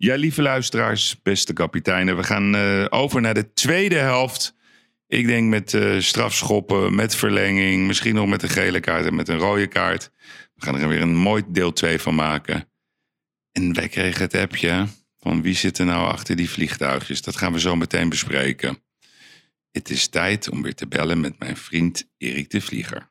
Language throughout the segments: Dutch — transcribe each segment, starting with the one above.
Ja, lieve luisteraars, beste kapiteinen. We gaan eh, over naar de tweede helft. Ik denk met eh, strafschoppen, met verlenging. Misschien nog met een gele kaart en met een rode kaart. We gaan er weer een mooi deel 2 van maken. En wij kregen het appje van wie zit er nou achter die vliegtuigjes. Dat gaan we zo meteen bespreken. Het is tijd om weer te bellen met mijn vriend Erik de Vlieger.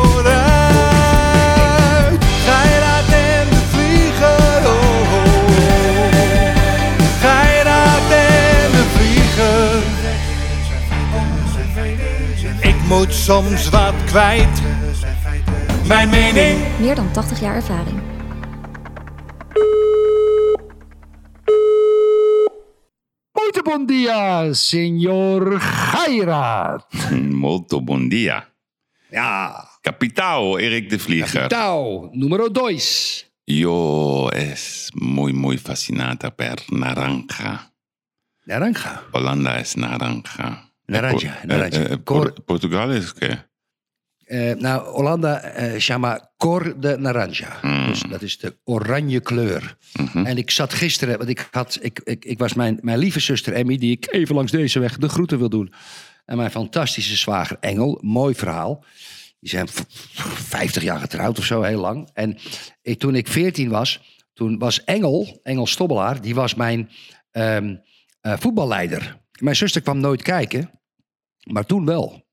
Moet soms wat kwijt. Mijn mening. Meer dan 80 jaar ervaring. Muito bom dia, senhor Geirat. Molto bon dia. Ja, Kapitaal, Erik de Vlieger. capitão, número dois. Yo es muy, muy fascinada per naranja. Naranja. Holanda es naranja. Naranja, Eh, naranja. eh, eh, Cor- Por- Portugal is que. Eh, nou, Hollanda eh chama cor de naranja. Mm. Dus dat is de oranje kleur. Mhm. En ik zat gisteren, want ik, had, ik, ik, ik was mijn, mijn lieve zuster Emmy, die ik even langs deze weg de groeten wil doen. En mijn fantastische zwager Engel, mooi verhaal. Die zijn v- 50 jaar getrouwd of zo, heel lang. En ik, toen ik 14 was, toen was Engel, Engel Stobbelaar, die was mijn ehm, eh, voetballeider. Mijn zuster kwam nooit kijken, maar toen wel.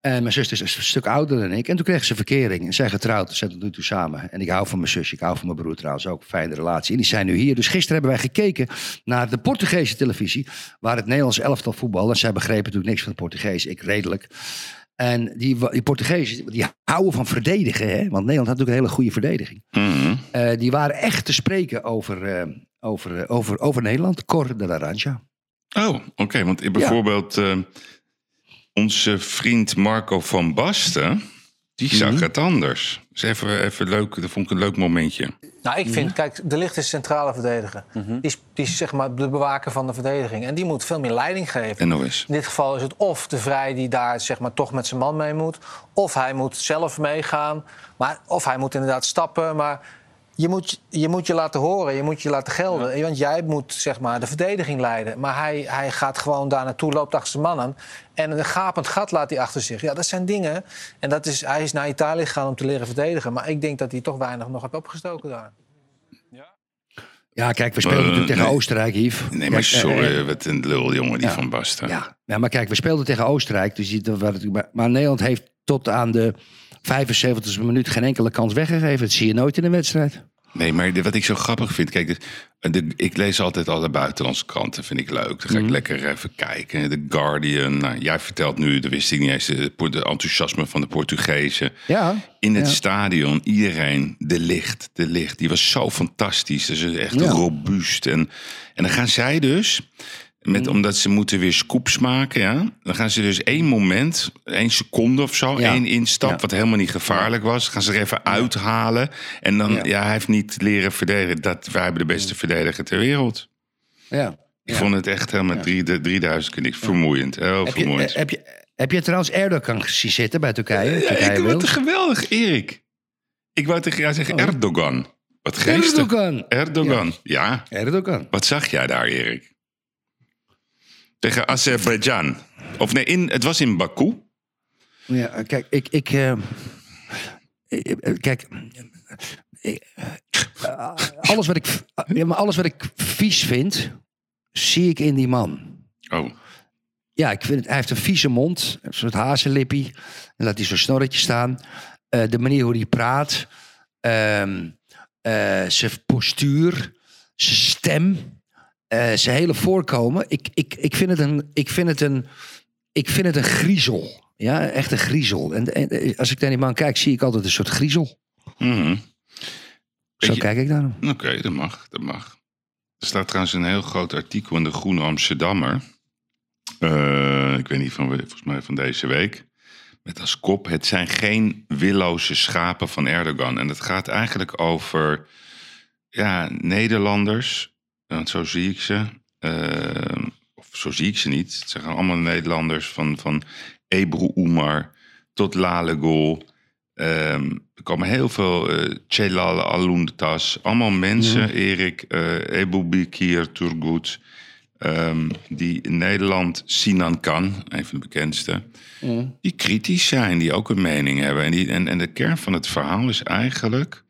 En mijn zuster is een stuk ouder dan ik. En toen kreeg ze verkering. En zij getrouwd. Ze zijn tot nu toe samen. En ik hou van mijn zusje. Ik hou van mijn broer trouwens ook. Fijne relatie. En die zijn nu hier. Dus gisteren hebben wij gekeken naar de Portugese televisie. Waar het Nederlands elftal voetbal. En zij begrepen natuurlijk niks van het Portugees. Ik redelijk. En die, die Portugezen, die houden van verdedigen. Hè? Want Nederland had natuurlijk een hele goede verdediging. Mhm. Eh, die waren echt te spreken over, eh, over, eh, over, over Nederland. Cor de Laranja. Oh, oké. want ik bijvoorbeeld onze vriend Marco van Basten, die zag Mhm. het anders. Dus even, even leuk, dat vond ik een leuk momentje. Nou, ik vind, kijk, de licht is centrale verdediger. Die, is, die is zeg maar de bewaker van de verdediging. En die moet veel meer leiding geven. En nog eens. In dit geval is het of de Vrij die daar zeg maar, toch met zijn man mee moet. Of hij moet zelf meegaan. Maar, of hij moet inderdaad stappen. Maar je moet, je moet je laten horen, je moet je laten gelden. Want jij moet zeg maar, de verdediging leiden. Maar hij, hij gaat gewoon daar naartoe, loopt achter zijn man aan. En een gapend gat laat hij achter zich. Ja, dat zijn dingen. En dat is, hij is naar Italië gegaan om te leren verdedigen. Maar ik denk dat hij toch weinig nog heeft opgestoken daar. Ja, kijk, we spelen Eh, natuurlijk tegen nee. Oostenrijk, Yves. Nee, maar Kijk, eh, sorry, eh, wat een lul, jongen, die ja. van Basten. Ja, ja, maar kijk, we speelden tegen Oostenrijk. Dus natuurlijk maar, maar Nederland heeft tot aan de 75e minuut geen enkele kans weggegeven. Dat zie je nooit in een wedstrijd. Nee, maar de- wat ik zo grappig vind, kijk, de, de- ik lees altijd alle buitenlandse kranten, vind ik leuk. Dan ga ik Mhm. lekker even kijken. The Guardian, nou, jij vertelt nu, dat wist ik niet eens, de, de enthousiasme van de Portugezen. Ja, In het Ja. stadion, iedereen, de licht, de licht, die was zo fantastisch. Dat is echt Ja. robuust. En, en dan gaan zij dus, met, Mm. omdat ze moeten weer scoops maken, ja, dan gaan ze dus één moment, één seconde of zo, Ja. één instap, Ja. wat helemaal niet gevaarlijk was, gaan ze er even uithalen. En dan, ja. Hij heeft niet leren verdedigen. Dat, wij hebben de beste verdediger ter wereld. ja. Ik vond het echt helemaal drie, de 3000 keer niks. Vermoeiend, heel Heb je, vermoeiend. eh, heb, je, heb je trouwens Erdogan gezien zitten bij Turkije? Ja, Turkije ik vond het geweldig, Erik. Ik wou tegen jou zeggen Erdogan. Wat geestig. Erdogan. Erdogan. Ja. Erdogan. Wat zag jij daar, Erik? Tegen Azerbeidzjan. Of nee, in, het was in Baku. Ja, kijk, ik... ik eh, eh, eh, kijk... eh, eh, alles, wat ik, ja, maar alles wat ik vies vind, zie ik in die man. Oh, Ja, ik vind het, hij heeft een vieze mond. Een soort hazenlippie. En laat hij zo'n snorretje staan. Eh, de manier hoe hij praat. ehm, eh, zijn postuur. Zijn stem. Eh, zijn hele voorkomen. Ik, ik, ik, vind het een, ik, vind het een, ik vind het een griezel. Ja, echt een griezel. En, en eh, als ik naar die man kijk, zie ik altijd een soort griezel. mhm. Zo je- kijk ik naar hem. Oké, dat mag, dat mag. Er staat trouwens een heel groot artikel in de Groene Amsterdammer. Eh, ik weet niet van, volgens mij van deze week. Met als kop, het zijn geen willoze schapen van Erdogan. En het gaat eigenlijk over ja, Nederlanders, want zo zie ik ze. Eh, of zo zie ik ze niet. Het zijn allemaal Nederlanders van, van Ebru Umar tot Lale Gol. Ehm, er komen heel veel eh Celal Aluntas. Allemaal mensen, Erik, eh Ebu Bekir Turgut. ehm, die in Nederland, Sinan Kan, een van de bekendste. Die kritisch zijn, die ook een mening hebben. En, die, en, en de kern van het verhaal is eigenlijk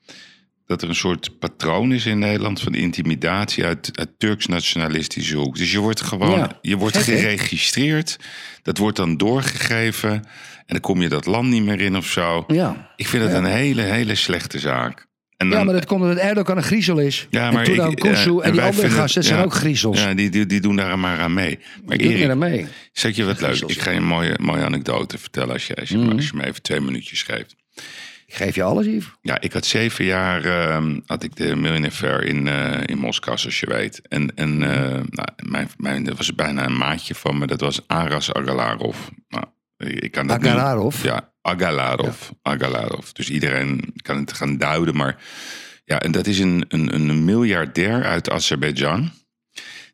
dat er een soort patroon is in Nederland van intimidatie uit, uit Turks-nationalistische hoek. Dus je wordt gewoon, Ja, je wordt gek, geregistreerd, dat wordt dan doorgegeven en dan kom je dat land niet meer in of zo. Ja. Ik vind het een hele, hele slechte zaak. En Ja, maar dat komt omdat Erdogan een griezel is. ja, maar en dan Kuzu ja, en die andere gasten zijn ook griezels. Ja, die, die, die doen daar maar aan mee. Maar Die doen er Erik, mee. zeg je wat leuk? Ik ga je een mooie, mooie anekdote vertellen als je, als, je, Mhm. als je me even twee minuutjes geeft. Ik geef je alles, Yves. Ja, ik had zeven jaar ehm, had ik de Millionaire Fair in, eh, in Moskou, zoals je weet. En, en eh, nou, mijn, mijn, dat was bijna een maatje van me. Dat was Aras Agalarov. Nou, ik kan dat niet- Agalarov? Ja, Agalarov. Agalarov. Dus iedereen kan het gaan duiden. Maar ja, en dat is een, een, een miljardair uit Azerbeidzjan.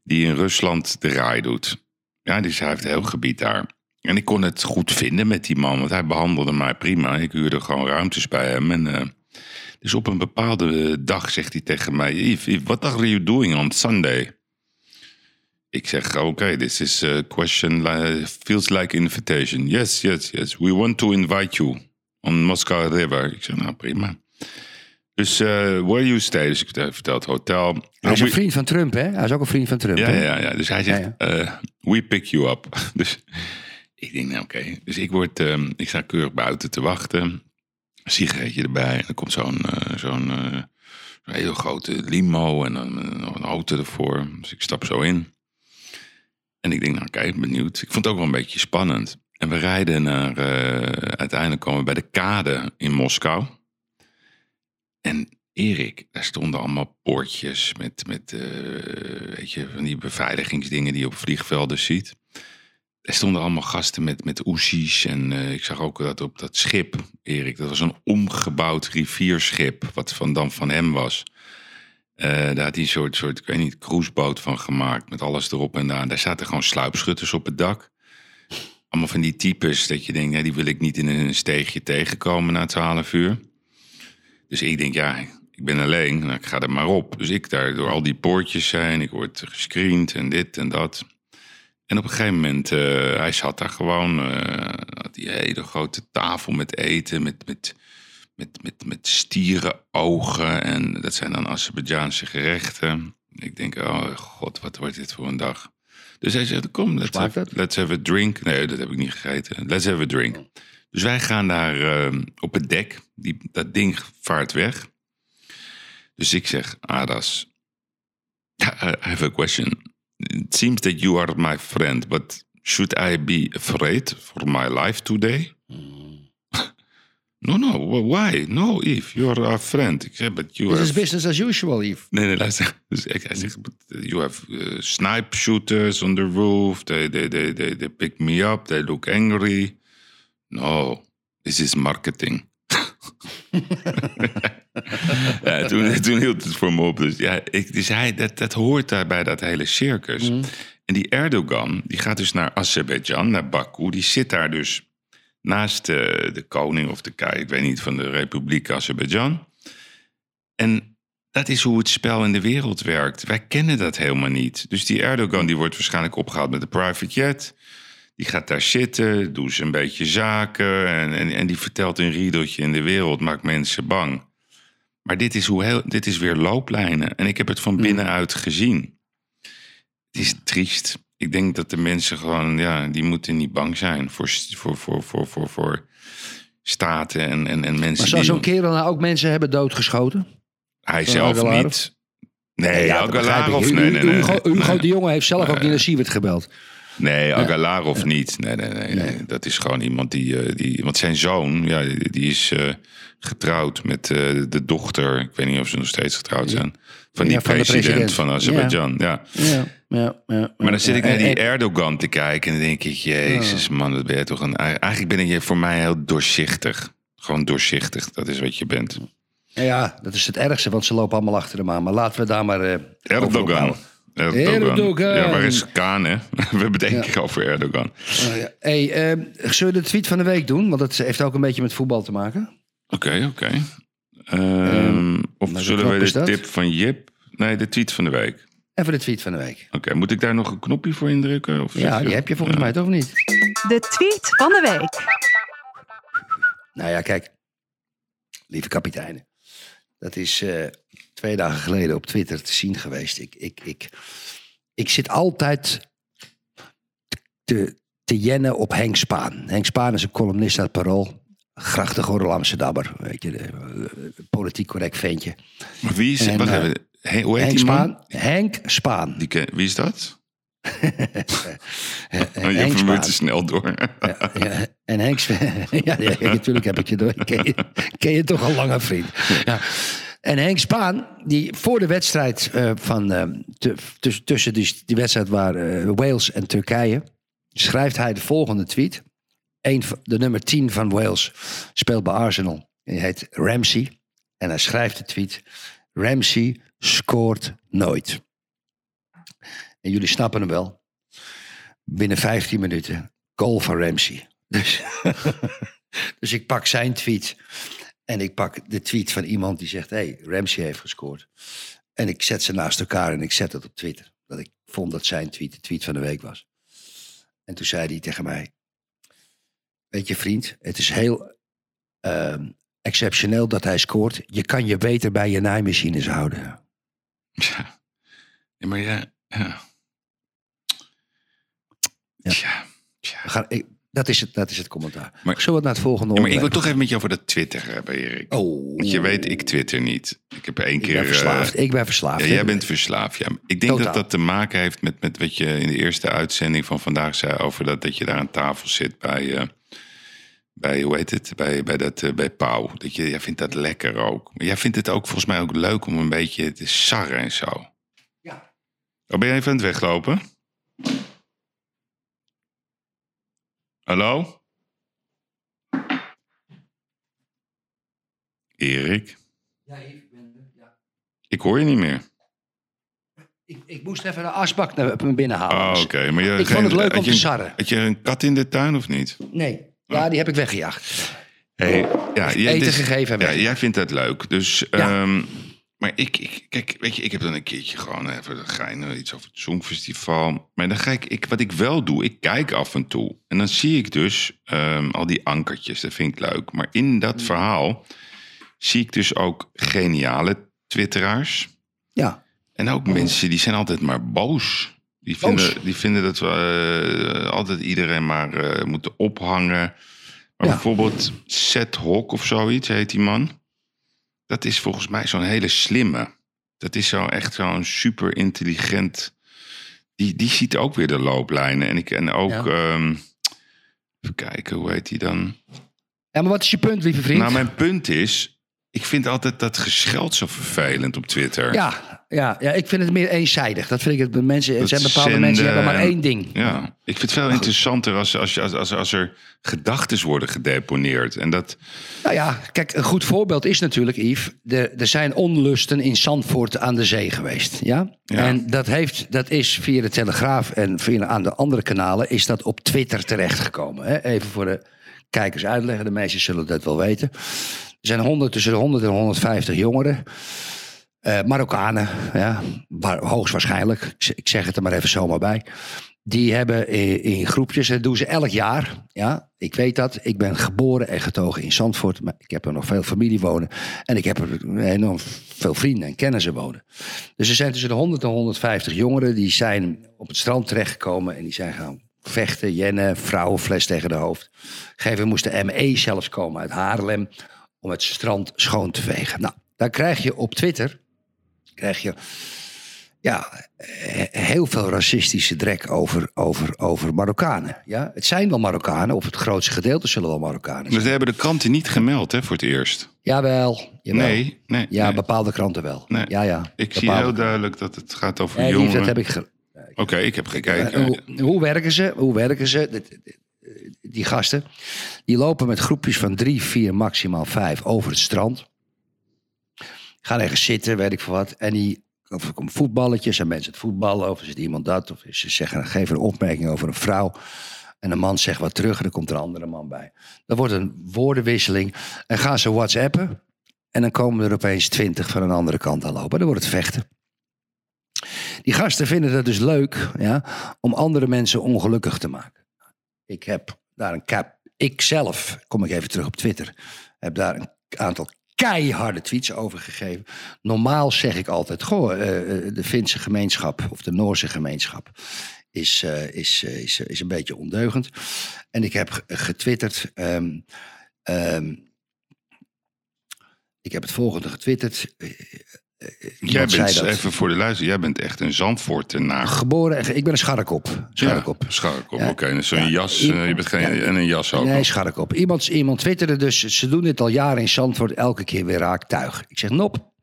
Die in Rusland de raai doet. Ja, dus hij heeft een heel gebied daar. En ik kon het goed vinden met die man, want hij behandelde mij prima. Ik huurde gewoon ruimtes bij hem. En, eh, dus op een bepaalde dag zegt hij tegen mij: Yves, Yves, what are you doing on Sunday? Ik zeg: Oké, this is a question li- feels like invitation. Yes, yes, yes. We want to invite you on Moscow River. Ik zeg: Nou, prima. Dus eh, where you stay? Dus ik vertel het hotel. Hij is We- een vriend van Trump, hè? Hij is ook een vriend van Trump. ja, hè? ja, ja. Dus hij zegt, Ja, eh, we pick you up. Dus ik denk, nou oké. Dus ik, word, ehm, ik sta keurig buiten te wachten. Sigaretje erbij. En dan komt zo'n eh, zo'n hele grote limo en dan eh, een auto ervoor. Dus ik stap zo in. En ik denk, nou kijk, benieuwd. Ik vond het ook wel een beetje spannend. En we rijden naar, uiteindelijk komen we bij de kade in Moskou. En Erik, daar stonden allemaal poortjes met, met weet je, van die beveiligingsdingen die je op vliegvelden ziet. Er stonden allemaal gasten met, met. En eh, ik zag ook dat op dat schip, Erik, dat was een omgebouwd rivierschip, wat van, dan van hem was. Eh, daar had hij een soort, soort, ik weet niet, cruiseboot van gemaakt, met alles erop en daar. Daar zaten gewoon sluipschutters op het dak. Allemaal van die types dat je denkt, ja, die wil ik niet in een steegje tegenkomen na 12 uur. Dus ik denk, ja, ik ben alleen, nou, ik ga er maar op. Dus ik daar door al die poortjes zijn, ik word gescreend en dit en dat. En op een gegeven moment, eh, hij zat daar gewoon, eh, had die hele grote tafel met eten, met, met, met, met, met stierenogen. En dat zijn dan Azerbeidzjaanse gerechten. Ik denk, oh god, wat wordt dit voor een dag. Dus hij zegt, kom, let's have, let's have a drink. Nee, dat heb ik niet gegeten. Let's have a drink. Dus wij gaan daar eh, op het dek. Die, dat ding vaart weg. Dus ik zeg, Adas, I have a question. It seems that you are my friend, but should I be afraid for my life today? no, no, why? No, Eve, you are a friend. Zeg, but you This have... is business as usual, Eve. Nee, nee, luister. Dus ik, hij zegt, but you have uh, snipe shooters on the roof. They, they, they, they, they pick me up. They look angry. No, this is marketing. Ja, toen, toen hield het voor me op. Dus, ja, ik, dus hij, dat, dat hoort daar bij dat hele circus. En die Erdogan, die gaat dus naar Azerbeidzjan, naar Baku. Die zit daar dus naast de, de koning of de kei, ik weet niet, van de Republiek Azerbeidzjan. En dat is hoe het spel in de wereld werkt. Wij kennen dat helemaal niet. Dus die Erdogan die wordt waarschijnlijk opgehaald met een private jet. Die gaat daar zitten, doet ze een beetje zaken. En, en, en die vertelt een riedeltje in de wereld, maakt mensen bang. Maar dit is, hoe heel, dit is weer looplijnen. En ik heb het van binnenuit gezien. Het is triest. Ik denk dat de mensen gewoon, ja, die moeten niet bang zijn voor, voor, voor, voor, voor, voor staten en, en, en mensen Maar zou zo'n kerel nou ook mensen hebben doodgeschoten? Hij zelf niet. Nee, dat begrijp Agalarov, ik. nee, nee, nee. Hugo, de Jonge heeft zelf ook niet naar Siewert gebeld. Nee, Agalarov niet. Nee, nee, nee, nee. Dat is gewoon iemand die, eh, die... Want zijn zoon, ja, die, die is eh, getrouwd met eh, de dochter... Ik weet niet of ze nog steeds getrouwd zijn. Van die Ja, van de president, president. van Azerbeidzjan. Ja. Ja, ja, ja. Maar dan zit ik naar die Erdogan te kijken en dan denk ik... Jezus man, dat ben je toch een... Eigenlijk ben je voor mij heel doorzichtig. Gewoon doorzichtig, dat is wat je bent. Ja, dat is het ergste, want ze lopen allemaal achter hem aan. Maar laten we daar maar... Erdogan. Erdogan. Erdogan. Ja, waar is Kaan, hè? We hebben het één keer over Erdogan. Oh, ja. Hey, eh, zullen we de tweet van de week doen? Want dat heeft ook een beetje met voetbal te maken. Oké, oké. Ehm, of welke zullen we de dat? tip van Jip? Nee, de tweet van de week. Even de tweet van de week. Oké, moet ik daar nog een knopje voor indrukken? Of Ja, die heb je volgens Ja. mij toch niet? De tweet van de week. Nou ja, kijk. Lieve kapiteinen. Dat is eh, twee dagen geleden op Twitter te zien geweest. Ik, ik, ik, ik zit altijd te, te jennen op Henk Spaan. Henk Spaan is een columnist uit Parool. Grachtengordel Amsterdammer. Weet je, de, eh, politiek correct ventje. Maar wie is... En, wacht eh, even. He- hoe heet Henk die man? Spaan. Henk Spaan. Die ken- wie is dat? Oh, je Spaan. te snel door. Ja, en Henk ja, ja, natuurlijk heb ik je door. Ken je, ken je toch al langer vriend. Ja. En Henk Spaan, die voor de wedstrijd eh, van tuss- tussen die, die wedstrijd waar eh, Wales en Turkije, schrijft hij de volgende tweet. De nummer 10 van Wales speelt bij Arsenal. Die heet Ramsey. En hij schrijft de tweet: Ramsey scoort nooit. En jullie snappen hem wel. Binnen 15 minuten goal van Ramsey. Dus, dus ik pak zijn tweet. En ik pak de tweet van iemand die zegt: hey, Ramsey heeft gescoord. En ik zet ze naast elkaar en ik zet het op Twitter. Dat ik vond dat zijn tweet de tweet van de week was. En toen zei hij tegen mij: Weet je, vriend, het is heel ehm, exceptioneel dat hij scoort. Je kan je beter bij je naaimachines houden. Ja. Ja, maar ja... Ja. Ja. Tja, tja. We gaan, ik, dat, is het, dat is het commentaar. Maar- Zullen we het naar het volgende Ja, maar ik wil toch even met je over dat Twitter hebben, Erik. Oh, Want je weet, ik twitter niet. Ik heb één ik keer... ben eh, verslaafd. ik ben verslaafd. Ja, jij bent verslaafd, ja. Ik denk Totaal. dat dat te maken heeft met, met wat je in de eerste uitzending van vandaag zei... over dat, dat je daar aan tafel zit bij, eh, bij hoe heet het, bij, bij, dat, eh, bij Pauw. Dat je, jij vindt dat lekker ook. Maar jij vindt het ook volgens mij ook leuk om een beetje te sarren en zo. Ja. Oh, ben je even aan het weglopen? Hallo? Erik? Ja, ik, ben, ja. Ik hoor je niet meer. ik, ik moest even een asbak naar binnen halen. Oh, oké. Maar je, Ik vond het leuk om je te een- sarren. Had je een kat in de tuin of niet? Nee, ja, die heb ik weggejaagd. Hey, ja, jij, Eten dus- gegeven en Ja, jij vindt dat leuk. Dus, Ja. ehm, maar ik, ik, kijk, weet je, ik heb dan een keertje gewoon even gein, iets over het Songfestival. Maar dan ga ik, ik, wat ik wel doe, ik kijk af en toe. En dan zie ik dus ehm, al die ankertjes, dat vind ik leuk. Maar in Mm. dat verhaal zie ik dus ook geniale twitteraars. Ja, En ook mensen die zijn altijd maar boos. Die Boos? vinden, die vinden dat we eh, altijd iedereen maar eh, moeten ophangen. Maar Ja. bijvoorbeeld Seth Hawk of zoiets heet die man. Dat is volgens mij zo'n hele slimme. Dat is zo echt zo'n super intelligent. Die, die ziet ook weer de looplijnen. En, ik, en ook. Ja. ehm, even kijken, hoe heet die dan? ja maar wat is je punt, lieve vriend? Nou, mijn punt is. Ik vind altijd dat gescheld zo vervelend op Twitter. ja, ja, ja, ik vind het meer eenzijdig. Dat vind ik het. de Mensen, er Dat zijn bepaalde zenden mensen die hebben maar één ding. Ja, ik vind het veel interessanter als, als, als, als, als er gedachten worden gedeponeerd. En dat, Nou ja, kijk, een goed voorbeeld is natuurlijk, Yves. Er, er zijn onlusten in Zandvoort aan de zee geweest. Ja? Ja. En dat, heeft, dat is via de Telegraaf en via aan de andere kanalen... is dat op Twitter terechtgekomen. Hè? Even voor de kijkers uitleggen. De meesten zullen dat wel weten. Er zijn 100, tussen de 100 en 150 jongeren. eh, Marokkanen, ja, waar, hoogstwaarschijnlijk. Ik zeg het er maar even zomaar bij. Die hebben in, groepjes, dat doen ze elk jaar. Ja, ik weet dat. Ik ben geboren en getogen in Zandvoort. Maar ik heb er nog veel familie wonen. En ik heb er enorm veel vrienden en kennissen wonen. Dus er zijn tussen de 100 en 150 jongeren. Die zijn op het strand terechtgekomen. En die zijn gaan vechten, jennen, vrouwenfles tegen de hoofd. Gegeven moest de ME zelfs komen uit Haarlem. Om het strand schoon te vegen. Nou, daar krijg je op Twitter. Krijg je ja, he- heel veel racistische drek over, over, over Marokkanen. Ja? Het zijn wel Marokkanen, of het grootste gedeelte zullen wel Marokkanen Dus zijn. dat hebben de kranten niet gemeld hè, voor het eerst. Jawel, jawel. Nee, nee. Ja, nee. bepaalde kranten wel. Nee. Ja, ja. Ik zie heel duidelijk dat het gaat over Nee, jongeren. dat heb ik Oké, ik heb gekeken. Eh, hoe, hoe werken ze? Hoe werken ze? Die gasten, die lopen met groepjes van drie, vier, maximaal vijf over het strand. Gaan ergens zitten, weet ik veel wat. En die, of er komt voetballetjes en mensen het voetballen. Of er zit iemand dat. Of ze zeggen, geven een opmerking over een vrouw. En een man zegt wat terug en dan komt er een andere man bij. Dat wordt een woordenwisseling. En gaan ze whatsappen. En dan komen er opeens twintig van een andere kant aan lopen. Dan wordt het vechten. Die gasten vinden het dus leuk ja, om andere mensen ongelukkig te maken. Ik heb daar een cap. Ik zelf, kom ik even terug op Twitter, heb daar een aantal keiharde tweets over gegeven. Normaal zeg ik altijd: Goh, eh, eh, de Finse gemeenschap of de Noorse gemeenschap is, eh, is, is, is een beetje ondeugend. En ik heb ge- getwitterd. ehm, ehm, ik heb het volgende getwitterd. Jij bent, even voor de luister, jij bent echt een Zandvoortenaar. Geboren, en- ik ben een scharrekop. Scharrekop. Ja, scharrekop, Ja. oké. Dus zo'n Ja. jas, eh, je bent geen, en een jas ook Nee, scharrekop. Iemand, iemand twitterde dus, ze doen dit al jaren in Zandvoort, elke keer weer raak tuig. Ik zeg, nop.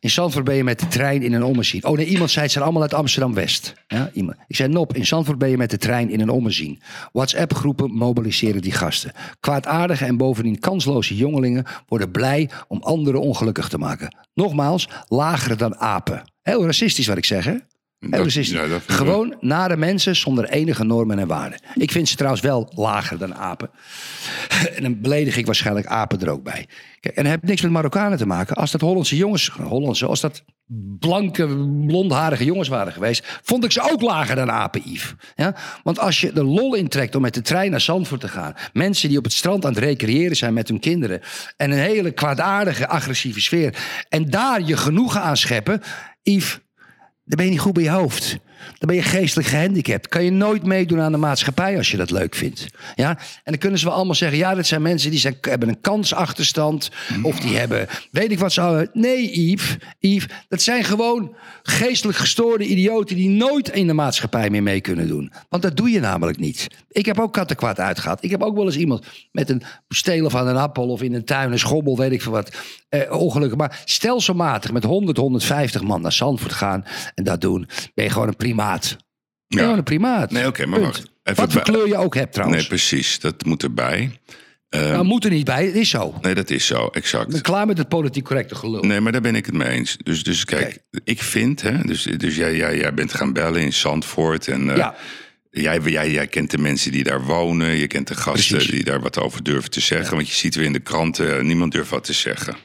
In Zandvoort ben je met de trein in een ommezien. Oh nee, iemand zei, het zijn allemaal uit Amsterdam-West. Ja, iemand. Ik zei, nop, in Zandvoort ben je met de trein in een ommezien. WhatsApp-groepen mobiliseren die gasten. Kwaadaardige en bovendien kansloze jongelingen worden blij om anderen ongelukkig te maken. Nogmaals, lager dan apen. Heel racistisch wat ik zeg, hè? Dat- ja, dat ik Gewoon nare mensen zonder enige normen en waarden. Ik vind ze trouwens wel lager dan apen. En dan beledig ik waarschijnlijk apen er ook bij. Kijk, en dat heeft niks met Marokkanen te maken. Als dat Hollandse jongens, Hollandse, als dat blanke, blondharige jongens waren geweest, vond ik ze ook lager dan apen, Yves. Ja? Want als je de lol intrekt om met de trein naar Zandvoort te gaan, mensen die op het strand aan het recreëren zijn met hun kinderen, en een hele kwaadaardige, agressieve sfeer, en daar je genoegen aan scheppen, Yves, dan ben je niet goed bij je hoofd. Dan ben je geestelijk gehandicapt. Kan je nooit meedoen aan de maatschappij als je dat leuk vindt. Ja? En dan kunnen ze wel allemaal zeggen... ja, dat zijn mensen die zijn, hebben een kansachterstand... of die hebben, weet ik wat ze... al- Nee, Yves, Yves, dat zijn gewoon geestelijk gestoorde idioten... die nooit in de maatschappij meer mee kunnen doen. Want dat doe je namelijk niet. Ik heb ook kattenkwaad uitgehad. Ik heb ook wel eens iemand met een stelen van een appel... of in een tuin een schobbel, weet ik veel wat... Eh, ongelukkig. Maar stelselmatig met 100, 150 man naar Zandvoort gaan... en dat doen, ben je gewoon een primaat. Ja. gewoon een primaat. Nee, oké, maar Punt. wacht. Even Wat voor bij- kleur je ook hebt trouwens. Nee, precies. Dat moet erbij. nou, moet er niet bij, het is zo. Nee, dat is zo, Ik ben exact. klaar met het politiek correcte gelul. Nee, maar daar ben ik het mee eens. Dus, dus kijk, ik vind, hè, dus, dus jij, jij, jij bent gaan bellen in Zandvoort. En eh, Ja. jij, jij, jij kent de mensen die daar wonen. Je kent de gasten Precies. die daar wat over durven te zeggen. Want je ziet weer in de kranten, eh, niemand durft wat te zeggen.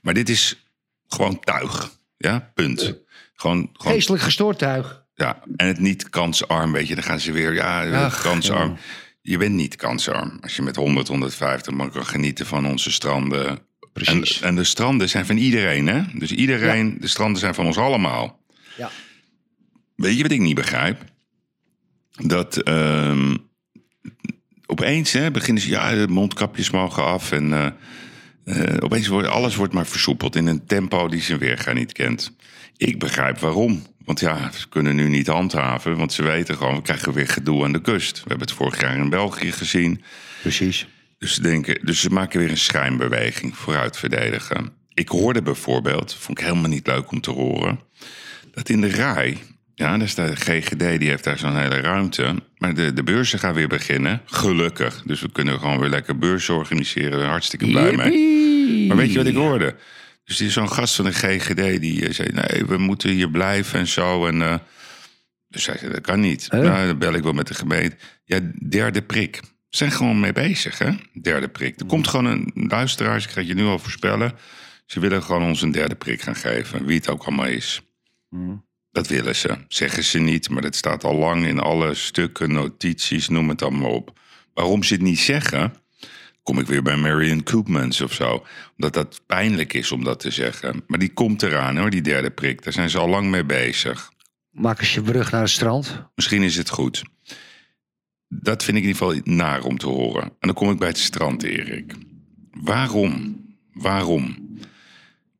Maar dit is gewoon tuig. Ja, punt. Gewoon, gewoon Geestelijk gestoord tuig. ja, en het niet kansarm, weet je. Dan gaan ze weer, ja, Ach, kansarm. Je bent niet kansarm. Als je met 100, 150 man kan genieten van onze stranden. Precies. En, en de stranden zijn van iedereen, hè? Dus iedereen, de stranden zijn van ons allemaal. Ja. Weet je wat ik niet begrijp? Dat ehm, opeens hè, beginnen ze, ja, de mondkapjes mogen af. En eh, eh, opeens wordt alles wordt maar versoepeld in een tempo die zijn weerga niet kent. Ik begrijp waarom. Want ja, ze kunnen nu niet handhaven, want ze weten gewoon, we krijgen weer gedoe aan de kust. We hebben het vorig jaar in België gezien. Precies. Dus ze, denken, dus ze maken weer een schijnbeweging vooruit verdedigen. Ik hoorde bijvoorbeeld, vond ik helemaal niet leuk om te horen, dat in de RAI, ja, daar staat de GGD, die heeft daar zo'n hele ruimte. Maar de, de beurzen gaan weer beginnen, gelukkig. Dus we kunnen gewoon weer lekker beurzen organiseren, hartstikke blij mee. Maar weet je wat ik hoorde? Dus die zo'n gast van de GGD die eh, zei: nee, we moeten hier blijven en zo. En eh, dus zei: dat kan niet. Huh? Nou, dan bel ik wel met de gemeente. Ja, derde prik. Ze zijn gewoon mee bezig, hè? Derde prik. Er komt gewoon een luisteraar, ik ga het je nu al voorspellen. Ze willen gewoon ons een derde prik gaan geven, wie het ook allemaal is. Dat willen ze. Zeggen ze niet, maar dat staat al lang in alle stukken, notities, noem het allemaal op. Waarom ze het niet zeggen, kom ik weer bij Marion Koopmans of zo. Omdat dat pijnlijk is om dat te zeggen. Maar die komt eraan hoor, die derde prik. Daar zijn ze al lang mee bezig. Maak eens je brug naar het strand. Misschien is het goed. Dat vind ik in ieder geval naar om te horen. En dan kom ik bij het strand, Erik. Waarom? Waarom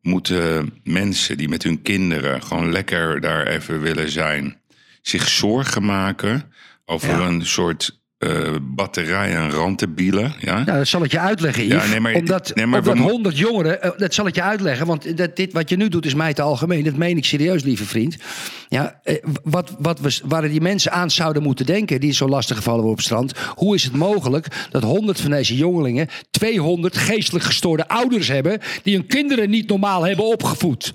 moeten mensen die met hun kinderen gewoon lekker daar even willen zijn, zich zorgen maken over Ja. een soort eh, batterij aan rantebielen. Ja? Nou, dat zal ik je uitleggen, Yves. Ja, nee, maar- omdat nee, maar we omdat mo- 100 jongeren, eh, dat zal ik je uitleggen. Want dat, dit wat je nu doet is mij te algemeen. Dat meen ik serieus, lieve vriend. Ja, eh, wat, wat we, waar die mensen aan zouden moeten denken... die zo lastig gevallen worden op het strand. Hoe is het mogelijk dat 100 van deze jongelingen... 200 geestelijk gestoorde ouders hebben... die hun kinderen niet normaal hebben opgevoed?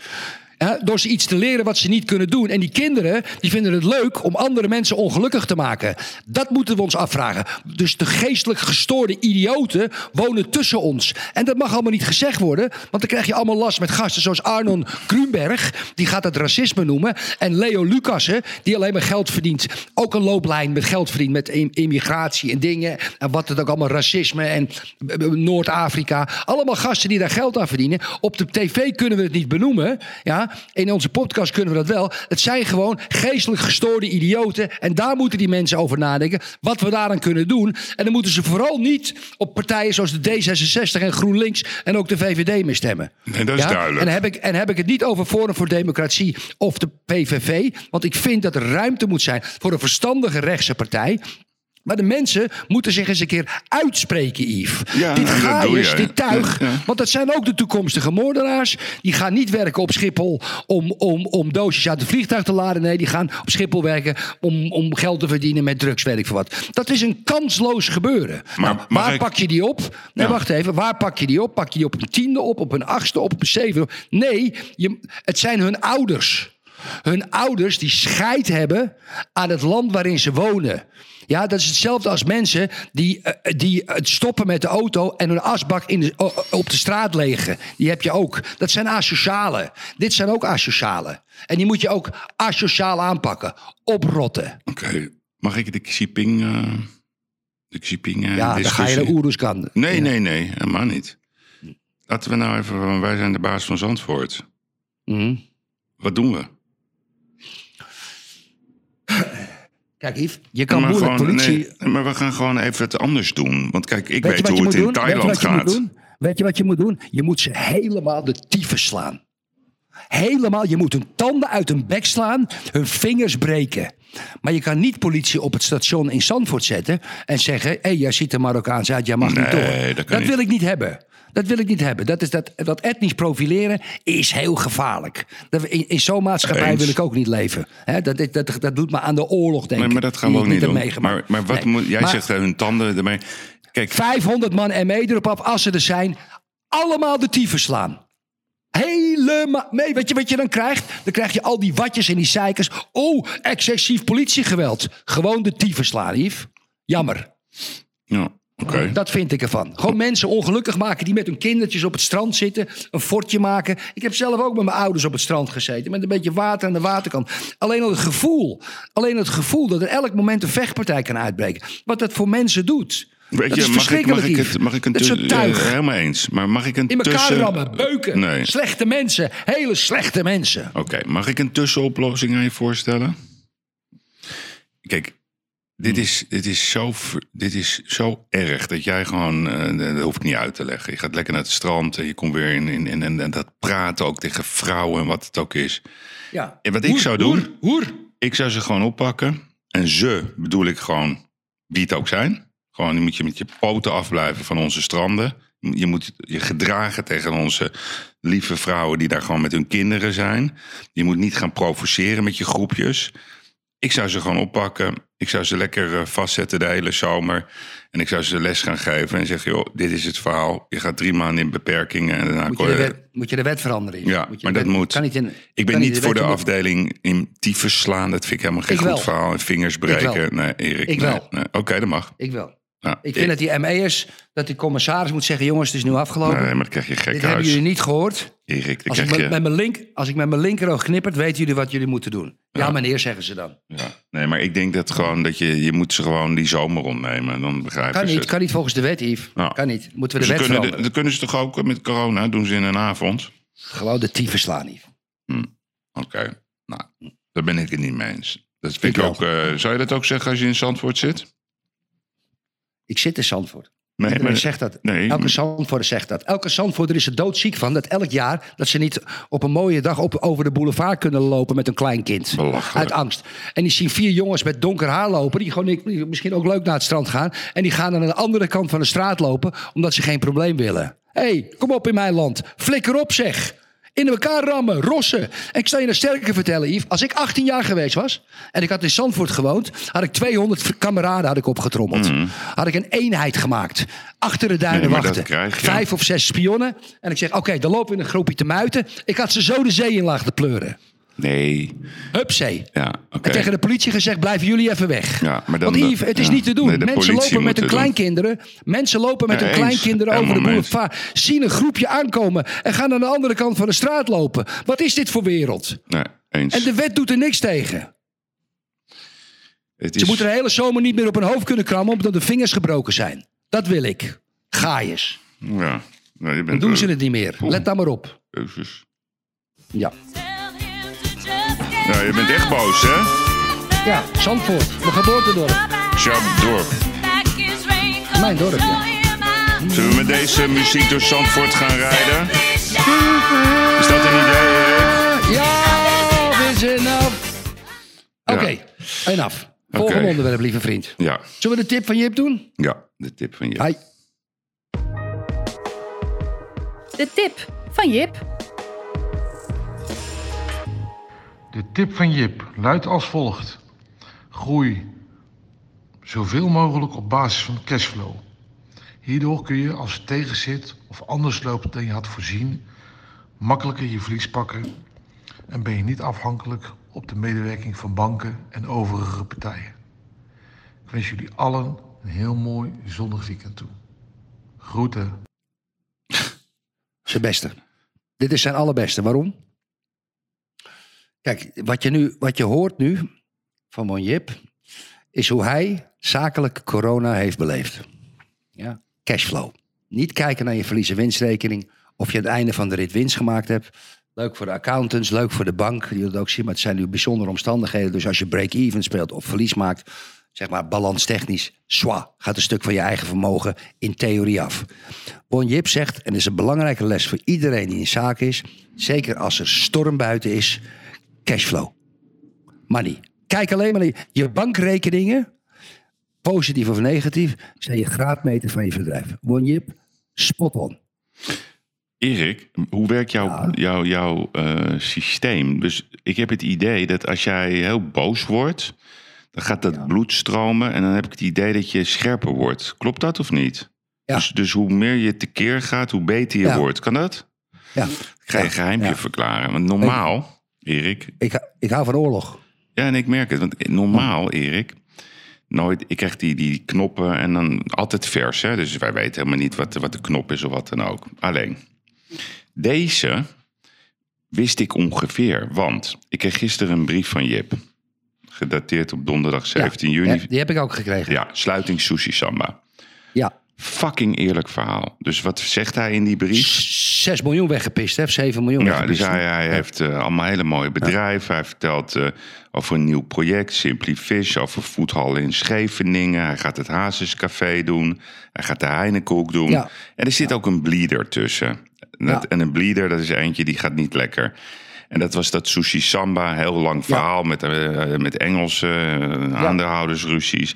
Door ze iets te leren wat ze niet kunnen doen. En die kinderen die vinden het leuk om andere mensen ongelukkig te maken. Dat moeten we ons afvragen. Dus de geestelijk gestoorde idioten wonen tussen ons. En dat mag allemaal niet gezegd worden. Want dan krijg je allemaal last met gasten zoals Arnon Grunberg. Die gaat het racisme noemen. En Leo Lucassen, die alleen maar geld verdient. Ook een looplijn met geld verdient met im- immigratie en dingen. En wat het ook allemaal racisme en eh, eh, Noord-Afrika. Allemaal gasten die daar geld aan verdienen. Op de tv kunnen we het niet benoemen. Ja? In onze podcast kunnen we dat wel. Het zijn gewoon geestelijk gestoorde idioten. En daar moeten die mensen over nadenken. Wat we daaraan kunnen doen. En dan moeten ze vooral niet op partijen zoals de D66 en GroenLinks. En ook de VVD mee stemmen. Nee, dat is duidelijk. En heb, ik, en heb ik het niet over Forum voor Democratie of de PVV. Want ik vind dat er ruimte moet zijn voor een verstandige rechtse partij. Maar de mensen moeten zich eens een keer uitspreken, Yves. Ja, dit gaaiers, je. dit tuig. Ja, ja. Want dat zijn ook de toekomstige moordenaars. Die gaan niet werken op Schiphol om, om, om doosjes uit het vliegtuig te laden. Nee, die gaan op Schiphol werken om, om geld te verdienen met drugs, weet ik veel wat. Dat is een kansloos gebeuren. Maar Nou, waar ik- pak je die op? Nee, wacht even. Waar pak je die op? Pak je die op een tiende op, op een achtste op, op een zevende? op? Nee, je, het zijn hun ouders. Hun ouders die scheid hebben aan het land waarin ze wonen. Ja, dat is hetzelfde als mensen die, eh, die het stoppen met de auto en hun asbak in de, op de straat legen. Die heb je ook. Dat zijn asocialen. Dit zijn ook asocialen. En die moet je ook asociaal aanpakken. Oprotten. Oké, mag ik de Xiping... eh de Xiping eh, Ja, dan ga je discussie? naar Oeruzkan. Nee, nee, nee, helemaal niet. Laten we nou even, wij zijn de baas van Zandvoort. Mhm. Wat doen we? Kijk, Yves, je kan maar, moeilijk gewoon- politie... nee, maar we gaan gewoon even het anders doen. Want kijk, ik Weet hoe het in doen? Thailand Weet je wat je gaat. Weet je wat je moet doen? Je moet ze helemaal de tyfus slaan. Helemaal, je moet hun tanden uit hun bek slaan, hun vingers breken. Maar je kan niet politie op het station in Zandvoort zetten en zeggen: hé, hey, jij ziet er Marokkaans uit, jij mag niet Nee, door. dat kan niet. wil ik niet hebben. Dat wil ik niet hebben. Dat, is dat, dat etnisch profileren is heel gevaarlijk. Dat, in in zo'n maatschappij Eens. wil ik ook niet leven. Dat, dat, dat, dat doet me aan de oorlog denken. Nee, maar dat gaan we ook niet doen. meegemaakt. Maar, maar wat Nee. moet, jij Maar- zegt eh, hun tanden ermee. Kijk, 500 man ME erop af, als ze er zijn, allemaal de tyfus slaan. Helemaal. Nee, weet je wat je dan krijgt? Dan krijg je al die watjes en die zeikers. Oh, excessief politiegeweld. Gewoon de tyfus slaan, Yves. Jammer. ja, oké. Dat vind ik ervan. Gewoon mensen ongelukkig maken die met hun kindertjes op het strand zitten. Een fortje maken. Ik heb zelf ook met mijn ouders op het strand gezeten. Met een beetje water aan de waterkant. Alleen al het gevoel. Alleen het gevoel dat er elk moment een vechtpartij kan uitbreken. Wat dat voor mensen doet. Weet dat je, is mag ik, verschrikkelijk, mag ik, het, mag ik een tussen- een tuig. eh, helemaal eens. Maar mag ik een In elkaar tussen... rammen, beuken. Nee. Slechte mensen. Hele slechte mensen. Oké, mag ik een tussenoplossing aan je voorstellen? Kijk, dit Hmm. is, dit is, zo, dit is zo erg dat jij gewoon, eh, dat hoef ik niet uit te leggen. Je gaat lekker naar het strand en je komt weer in, in, in, en, en dat praten ook tegen vrouwen en wat het ook is. Ja. En wat ik zou doen, Hoer, hoer. ik zou ze gewoon oppakken. En ze bedoel ik gewoon wie het ook zijn. Gewoon, je moet je met je poten afblijven van onze stranden. Je moet je gedragen tegen onze lieve vrouwen die daar gewoon met hun kinderen zijn. Je moet niet gaan provoceren met je groepjes. Ik zou ze gewoon oppakken. Ik zou ze lekker eh, vastzetten de hele zomer. En ik zou ze les gaan geven en zeggen: joh, dit is het verhaal. Je gaat drie maanden in beperkingen en daarna Moet je, de wet, moet je de wet veranderen? Ja, Moet je maar dat wet- moet. Kan niet in, Ik ben niet voor de afdeling in tyfus slaan. Dat vind ik helemaal geen Ik goed wel. verhaal. En vingers breken. Nee, Erik. Ik nee, wel. nee. Oké, dat mag. Ik wel. Ja, Ik vind dat die ME'ers, dat die commissaris moet zeggen... jongens, het is nu afgelopen. Nee, maar dan krijg je Dit gek hebben huis. jullie niet gehoord. Erik, Als ik, met, je... met mijn link, als ik met mijn linkeroog knippert, weten jullie wat jullie moeten doen. Ja, Ja. meneer, zeggen ze dan. Ja. Nee, maar ik denk dat gewoon dat je... Je moet ze gewoon die zomer ontnemen. Dan begrijpen Kan ze niet, het. kan niet volgens de wet, Yves. Ja. Kan niet. Moeten we de wet kunnen, dat kunnen ze toch ook met corona? Doen ze in een avond? Gewoon de tyfus slaan, Yves. Oké. Nou, daar ben ik het niet mee eens. Dat vind Ik ik, ook... eh, zou je dat ook zeggen als je in Zandvoort zit? Ik zit in Zandvoort. Nee, Iedereen maar- zegt dat. nee. Elke Zandvoorter zegt dat. Elke Zandvoorter is er doodziek van dat elk jaar... dat ze niet op een mooie dag op, over de boulevard kunnen lopen met een klein kind. Uit angst. En die zien vier jongens met donker haar lopen... die gewoon die misschien ook leuk naar het strand gaan... en die gaan aan de andere kant van de straat lopen... omdat ze geen probleem willen. Hé, hey, kom op in mijn land. Flikker op zeg. In elkaar rammen, rossen. En ik zal je een sterker vertellen, Yves. Als ik 18 jaar geweest was en ik had in Zandvoort gewoond... had ik 200 kameraden had ik opgetrommeld. Had ik een eenheid gemaakt. Achter de duinen. Nee, wachten. krijg. Vijf of zes spionnen. En ik zeg, oké, dan lopen we in een groepje te muiten. Ik had ze zo de zee in laten pleuren. Nee. Hupzee. Ja. En tegen de politie gezegd, blijven jullie even weg. Ja, maar dan- Want Yves, het is ja. niet te doen. Nee, mensen lopen met hun doen. kleinkinderen. Mensen lopen met Ja, hun eens. kleinkinderen over de boulevard. Zien een groepje aankomen en gaan aan de andere kant van de straat lopen. Wat is dit voor wereld? Nee, eens. En de wet doet er niks tegen. het Ze is, moeten de hele zomer niet meer op hun hoofd kunnen krammen omdat de vingers gebroken zijn. Dat wil ik. Gaaiers. Ja. Nee, je Dan bent doen er- ze het niet meer. Let daar maar op. Jezus. Ja. Ja, je bent echt boos, hè? Ja, Zandvoort. Mijn geboortedorp. Sharp dorp. Mijn dorp, ja. Zullen we met deze muziek door Zandvoort gaan rijden? Is dat een idee, Erik? Ja, is enough. Oké, Ja. enough. Volgende onderwerp, lieve vriend. Ja. Zullen we de tip van Jip doen? Ja, de tip van je. Hi. De tip van Jip. De tip van Jip luidt als volgt. Groei zoveel mogelijk op basis van cashflow. Hierdoor kun je als het tegenzit of anders loopt dan je had voorzien, makkelijker je verlies pakken en ben je niet afhankelijk op de medewerking van banken en overige partijen. Ik wens jullie allen een heel mooi zonnig weekend toe. Groeten. Zijn beste. Dit is zijn allerbeste. Waarom? Kijk, wat je, nu, wat je hoort nu van Mon Jip... is hoe hij zakelijk corona heeft beleefd. Ja? Cashflow. Niet kijken naar je verlies- en winstrekening... of je aan het einde van de rit winst gemaakt hebt. Leuk voor de accountants, leuk voor de bank. Die het ook zien, maar het zijn nu bijzondere omstandigheden. Dus als je break-even speelt of verlies maakt... zeg maar balanstechnisch, zwa, gaat een stuk van je eigen vermogen in theorie af. Bon Jip zegt, en dat is een belangrijke les voor iedereen die in zaak is... zeker als er storm buiten is, cashflow. Money. Kijk alleen maar naar je, bankrekeningen, positief of negatief... zijn je graadmeter van je bedrijf. Bon Jip, spot on. Erik, hoe werkt jouw, jouw, jouw eh, systeem? Dus ik heb het idee dat als jij heel boos wordt, dan gaat dat bloed stromen en dan heb ik het idee dat je scherper wordt. Klopt dat of niet? Ja. Dus, dus hoe meer je tekeer gaat, hoe beter je wordt. Kan dat? Ja, Ik ga je een geheimpje verklaren. Want normaal, Erik, ik, ik hou van oorlog. ja, en ik merk het. Want normaal, Erik, nooit, ik krijg die, die knoppen en dan altijd vers. Hè? Dus wij weten helemaal niet wat, de- wat de knop is of wat dan ook. Alleen, deze wist ik ongeveer. Want ik kreeg gisteren een brief van Jip. Gedateerd op donderdag 17 Ja, juni. die heb ik ook gekregen. Ja, sluiting Sushi Samba. Ja. Fucking eerlijk verhaal. Dus wat zegt hij in die brief? 6 miljoen weggepist, hè? 7 miljoen Ja, dus hij, hij heeft eh, allemaal hele mooie bedrijven. Hij vertelt eh, over een nieuw project, Simply Fish, over voethallen in Scheveningen. Hij gaat het Hazescafé doen. Hij gaat de Heinekoek doen. Ja. En er zit ook een bleeder tussen. En, dat- Ja. en een bleeder, dat is eentje die gaat niet lekker. En dat was dat Sushi Samba, heel lang verhaal met, eh, met Engelse uh, aandeelhoudersruzies.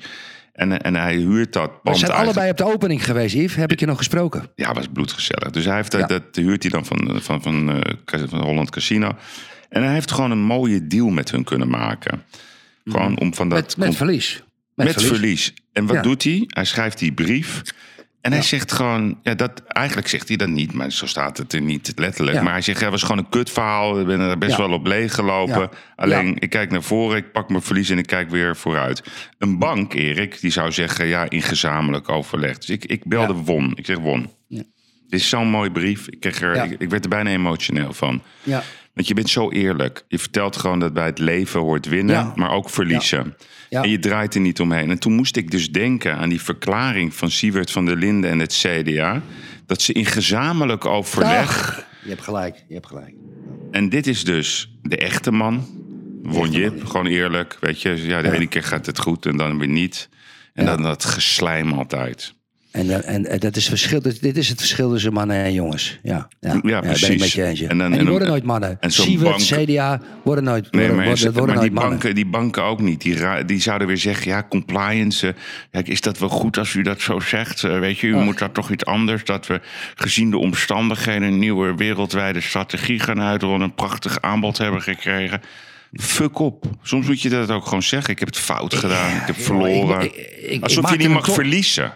En, en hij huurt dat We pand zijn eigenlijk- allebei op de opening geweest, Yves. Heb ik je nog gesproken? ja, was bloedgezellig. Dus hij heeft dat, Ja. dat huurt hij dan van, van, van, eh, van Holland Casino. En hij heeft gewoon een mooie deal met hun kunnen maken. Gewoon om van dat... Met, verlies. met verlies. En wat Ja. doet hij? Hij schrijft die brief. En hij zegt gewoon, ja, dat, eigenlijk zegt hij dat niet, maar zo staat het er niet letterlijk. Ja. Maar hij zegt, ja, was gewoon een kutverhaal. Ik ben er best Ja. wel op leeg gelopen. Alleen, ik kijk naar voren, ik pak mijn verlies en ik kijk weer vooruit. Een bank, Erik, die zou zeggen, ja, in gezamenlijk overleg. Dus ik, ik belde. Won. Ik zeg, Won, dit is zo'n mooi brief. Ik, kreeg er, ik, ik werd er bijna emotioneel van. Ja. Want je bent zo eerlijk. Je vertelt gewoon dat bij het leven hoort winnen, Ja. maar ook verliezen. Ja. En je draait er niet omheen. En toen moest ik dus denken aan die verklaring van Siewert van der Linden en het CDA. Dat ze in gezamenlijk overleg. Ach, je hebt gelijk, je hebt gelijk. En dit is dus de echte man. Won Jip, gewoon eerlijk. Weet je, ja, de ene keer gaat het goed en dan weer niet. En dan dat geslijm altijd. En, eh, en, en dat is verschil, dit, is het verschil tussen mannen en jongens. Ja, ja, Ja, ben ik precies. met je. En dan- En, die worden nooit mannen. en bank- CDA worden nooit, Nee, worden, maar, worden, worden maar nooit die, mannen. banken, die banken ook niet. Die, die zouden weer zeggen, ja, compliance. eh, Kijk, is dat wel goed als u dat zo zegt? Eh, weet je, u moet dat toch iets anders. Dat we gezien de omstandigheden een nieuwe wereldwijde strategie gaan uitrollen. Een prachtig aanbod hebben gekregen. Fuck op. Soms moet je dat ook gewoon zeggen. Ik heb het fout gedaan. Ik heb verloren. Ik- ik- ik- ik Alsof je niet mag verliezen.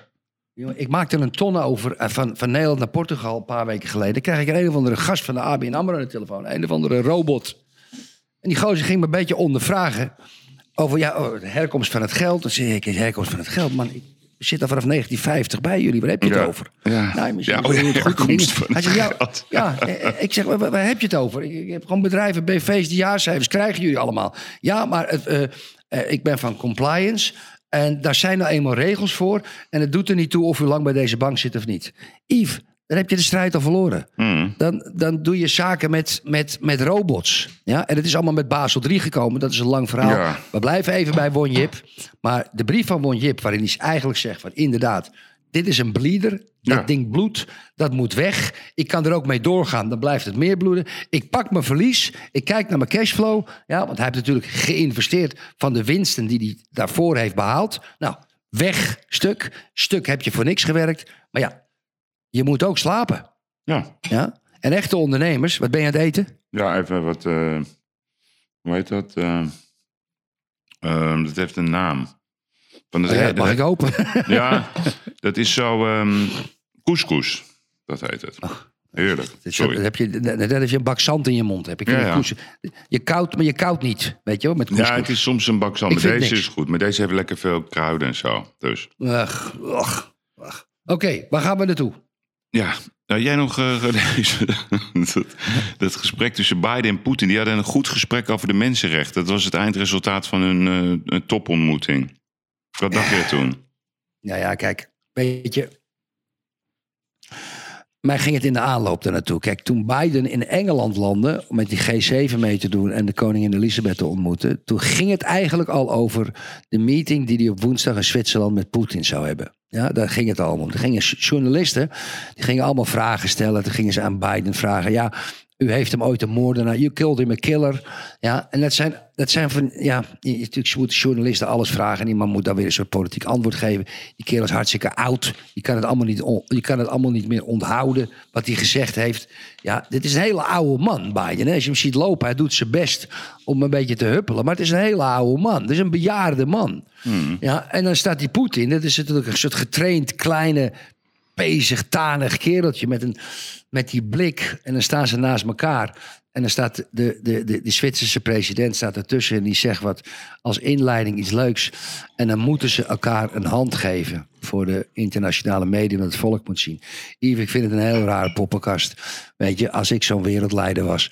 Ik maakte een ton over eh, van, van Nederland naar Portugal een paar weken geleden. Krijg ik een, een of andere gast van de ABN AMRO aan de telefoon. Een of andere robot. En die gozer ging me een beetje ondervragen over ja, oh, de herkomst van het geld. Dan zei ik, de herkomst van het geld. Man, ik zit al vanaf 1950 bij jullie. Waar heb je het Ja. over? Ja. Nou, misschien Ja, oh, ja, herkomst van Hij zegt, ja, geld. ja, eh, ik zeg, waar, heb je het over? Ik, ik heb gewoon bedrijven, BV's, die jaarcijfers krijgen jullie allemaal. Ja, maar het, eh, eh, ik ben van compliance. En daar zijn nou eenmaal regels voor. En het doet er niet toe of u lang bij deze bank zit of niet. Yves, dan heb je de strijd al verloren. Hmm. Dan, dan doe je zaken met, met, met robots. Ja? En het is allemaal met Basel 3 gekomen. Dat is een lang verhaal. Ja. We blijven even bij Won Jip. Maar de brief van Won Jip, waarin hij eigenlijk zegt van inderdaad, dit is een bleeder. Dat Ja. ding bloedt, dat moet weg. Ik kan er ook mee doorgaan, dan blijft het meer bloeden. Ik pak mijn verlies, ik kijk naar mijn cashflow. Ja, want hij heeft natuurlijk geïnvesteerd van de winsten die hij daarvoor heeft behaald. Nou, weg, stuk. Stuk heb je voor niks gewerkt. Maar ja, je moet ook slapen. Ja. Ja? En echte ondernemers, wat ben je aan het eten? Ja, even wat. eh, hoe heet dat? Ehm, dat heeft een naam. Van het, ja, dat- mag ik open? Ja, dat is zo. ehm couscous. Dat heet het. Heerlijk. Sorry. heb je, dan heb je een bak zand in je mond. Heb ik Ja, ja. Je koudt, maar je koudt niet. Weet je wel, met couscous. Ja, het is soms een bak zand. Deze niks. is goed. Maar deze heeft lekker veel kruiden en zo. Dus Ach, ach, ach. Oké, waar gaan we naartoe? ja. Nou, jij nog gelezen? dat, dat gesprek tussen Biden en Poetin. Die hadden een goed gesprek over de mensenrechten. Dat was het eindresultaat van hun eh, topontmoeting. Wat dacht je toen? Nou ja, kijk, weet je. Mij ging het in de aanloop naartoe. Kijk, toen Biden in Engeland landde om met die G7 mee te doen en de koningin Elisabeth te ontmoeten, toen ging het eigenlijk al over de meeting die hij op woensdag in Zwitserland met Poetin zou hebben. Ja, daar ging het al om. Er gingen journalisten, die gingen allemaal vragen stellen. Toen gingen ze aan Biden vragen, ja, u heeft hem ooit een moordenaar, you killed him a killer. Ja, en dat zijn, dat zijn van, ja, natuurlijk moeten journalisten alles vragen en iemand moet dan weer een soort politiek antwoord geven. Die kerel is hartstikke oud, je kan het allemaal niet, on- je kan het allemaal niet meer onthouden wat hij gezegd heeft. Ja, dit is een hele oude man, Biden. Hè? Als je hem ziet lopen, hij doet zijn best om een beetje te huppelen, maar het is een hele oude man. Het is een bejaarde man. Ja, en dan staat die Poetin, dat is natuurlijk een soort getraind kleine pezig, tanig kereltje met, een, met die blik. En dan staan ze naast elkaar. En dan staat de, de, de, de Zwitserse president staat ertussen en die zegt wat als inleiding iets leuks. En dan moeten ze elkaar een hand geven voor de internationale media, dat het volk moet zien. Yves, ik vind het een heel rare poppenkast. Weet je, als ik zo'n wereldleider was,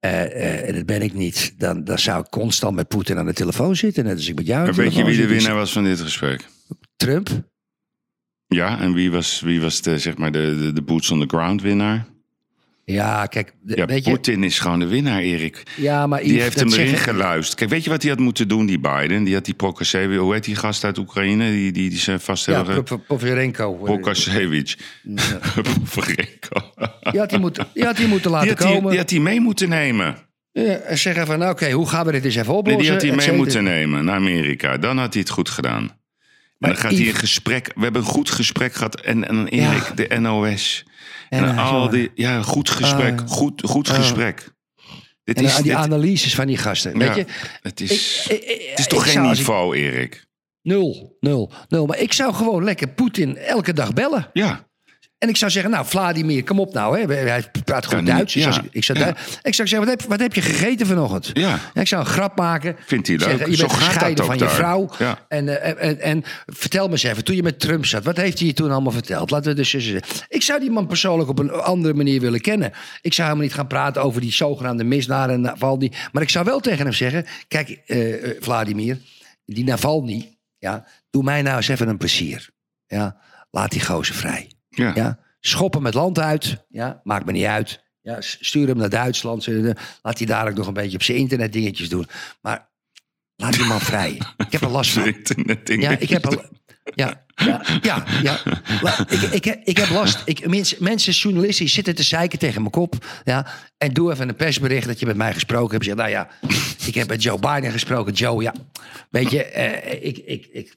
eh, eh, en dat ben ik niet, dan, dan zou ik constant met Poetin aan de telefoon zitten. Net als ik met jou Maar weet je wie de winnaar was van dit gesprek? Trump. Ja, en wie was, wie was de, zeg maar de, de, de boots on the ground winnaar? Ja, kijk, de- Ja, weet je. Is gewoon de winnaar, Erik. Ja, maar Die heeft hem erin zeggen- geluisterd. Kijk, weet je wat hij had moeten doen, die Biden? Die had die Prokasevich, hoe heet die gast uit Oekraïne? Die, die, die ze vast Ja, Povjarenko. Prokasevich. Poverenko. Je had die moeten, je had die moeten laten Die had die, komen. die had hij mee moeten nemen. Ja, en zeggen van, nou, oké, hoe gaan we dit eens even Nee, oplossen? die had hij mee moeten nemen naar Amerika. Dan had hij het goed gedaan. En Maar dan gaat hij Yves- een gesprek... We hebben een goed gesprek gehad. En, en Erik, de NOS. En, En, al die... Ja, goed gesprek. Ah. goed goed Ah. gesprek. Dit En is, die dit- analyses van die gasten. ja, Weet je, het is, Ik- ik- ik- het is toch geen ik- niveau, Erik? nul, nul, nul. Maar ik zou gewoon lekker Poetin elke dag bellen. Ja. En ik zou zeggen, nou, Vladimir, kom op nou. Hè. Hij praat goed Duits. Dus ik, ik, zou, Ja. ik zou zeggen, wat heb, wat heb je gegeten vanochtend? Ja. Ik zou een grap maken. Vindt hij leuk. Zeggen, je Zo bent gescheiden van je vrouw. En, eh, en, en, en vertel me eens even, toen je met Trump zat, wat heeft hij je toen allemaal verteld? Laten we dus. Ik zou die man persoonlijk op een andere manier willen kennen. Ik zou helemaal niet gaan praten over die zogenaamde misdaden en Navalny. Maar ik zou wel tegen hem zeggen, kijk, eh, eh, Vladimir, die Navalny, ja, doe mij nou eens even een plezier. Ja, laat die gozer vrij. Ja. Ja, schop hem het land uit. Ja, maakt me niet uit. Ja, stuur hem naar Duitsland. Laat hij ook nog een beetje op zijn internet dingetjes doen. Maar laat die man vrij. Ik heb er last van. Internet Ja, ik heb er, Ja, ja, ja. ja. Ik, ik, ik heb last. Ik, mensen, mensen, journalisten, die zitten te zeiken tegen mijn kop. Ja, en doe even een persbericht dat je met mij gesproken hebt. Zeg, nou ja, ik heb met Joe Biden gesproken. Joe, ja, weet je, eh, ik, ik, ik,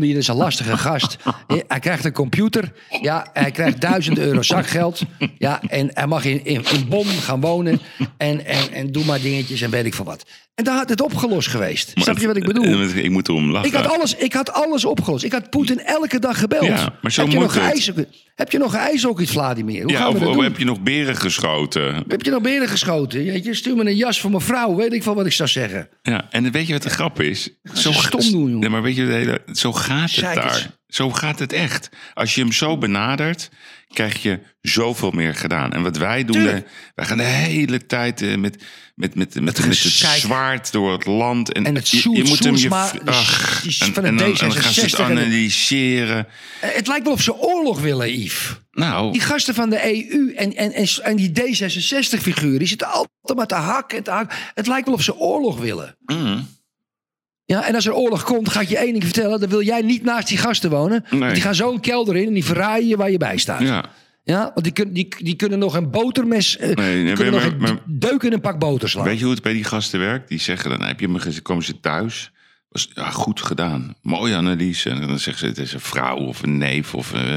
die is een lastige gast. Eh, Hij krijgt een computer. Ja, hij krijgt duizend euro zakgeld. Ja, en hij mag in, in, in Bonn gaan wonen. En, en, en doe maar dingetjes en weet ik van wat. En daar had het opgelost geweest. Snap je wat ik bedoel? Ik moet erom lachen. Ik had, alles, ik had alles opgelost. Ik had Poetin elke dag gebeld. Ja, maar zo heb, je moet nog het. heb je nog geijshockeyd, Vladimir? Hoe ja, gaan we of, heb je nog beren geschoten? Heb je nog beren geschoten? Jeetje, stuur me een jas voor mijn vrouw. Weet ik van wat ik zou zeggen. Ja, en weet je wat de grap is? Zo stom doen, jongen. Nee, maar weet je, zo gaat het daar. Zo gaat het echt. Als je hem zo benadert, krijg je zoveel meer gedaan. En wat wij doen, Tuurlijk. eh, wij gaan de hele tijd eh, met, met, met, met, met, het zwaard door het land. En, En het je, je moet hem je ach, die is en, van de en dan, en dan gaan ze het D66 en de- analyseren. Eh, Het lijkt wel of ze oorlog willen, Yves. Nou, Die gasten van de EU en, en, en, en die D66-figuren... die zitten altijd maar te hakken en te hakken. Het lijkt wel of ze oorlog willen. mm, Ja, en als er oorlog komt, ga ik je één ding vertellen... dan wil jij niet naast die gasten wonen. Nee. Want Die gaan zo een kelder in en die verraaien je waar je bij staat. ja. Ja, want die, kun, die, die kunnen nog een botermes... eh, nee, kunnen maar- nog een maar- deuk in een pak boter slaan. Weet je hoe het bij die gasten werkt? Die zeggen dan, heb je me komen ze thuis. Was, ja, goed gedaan. Mooie analyse. En dan zeggen ze, het is een vrouw of een neef of, eh,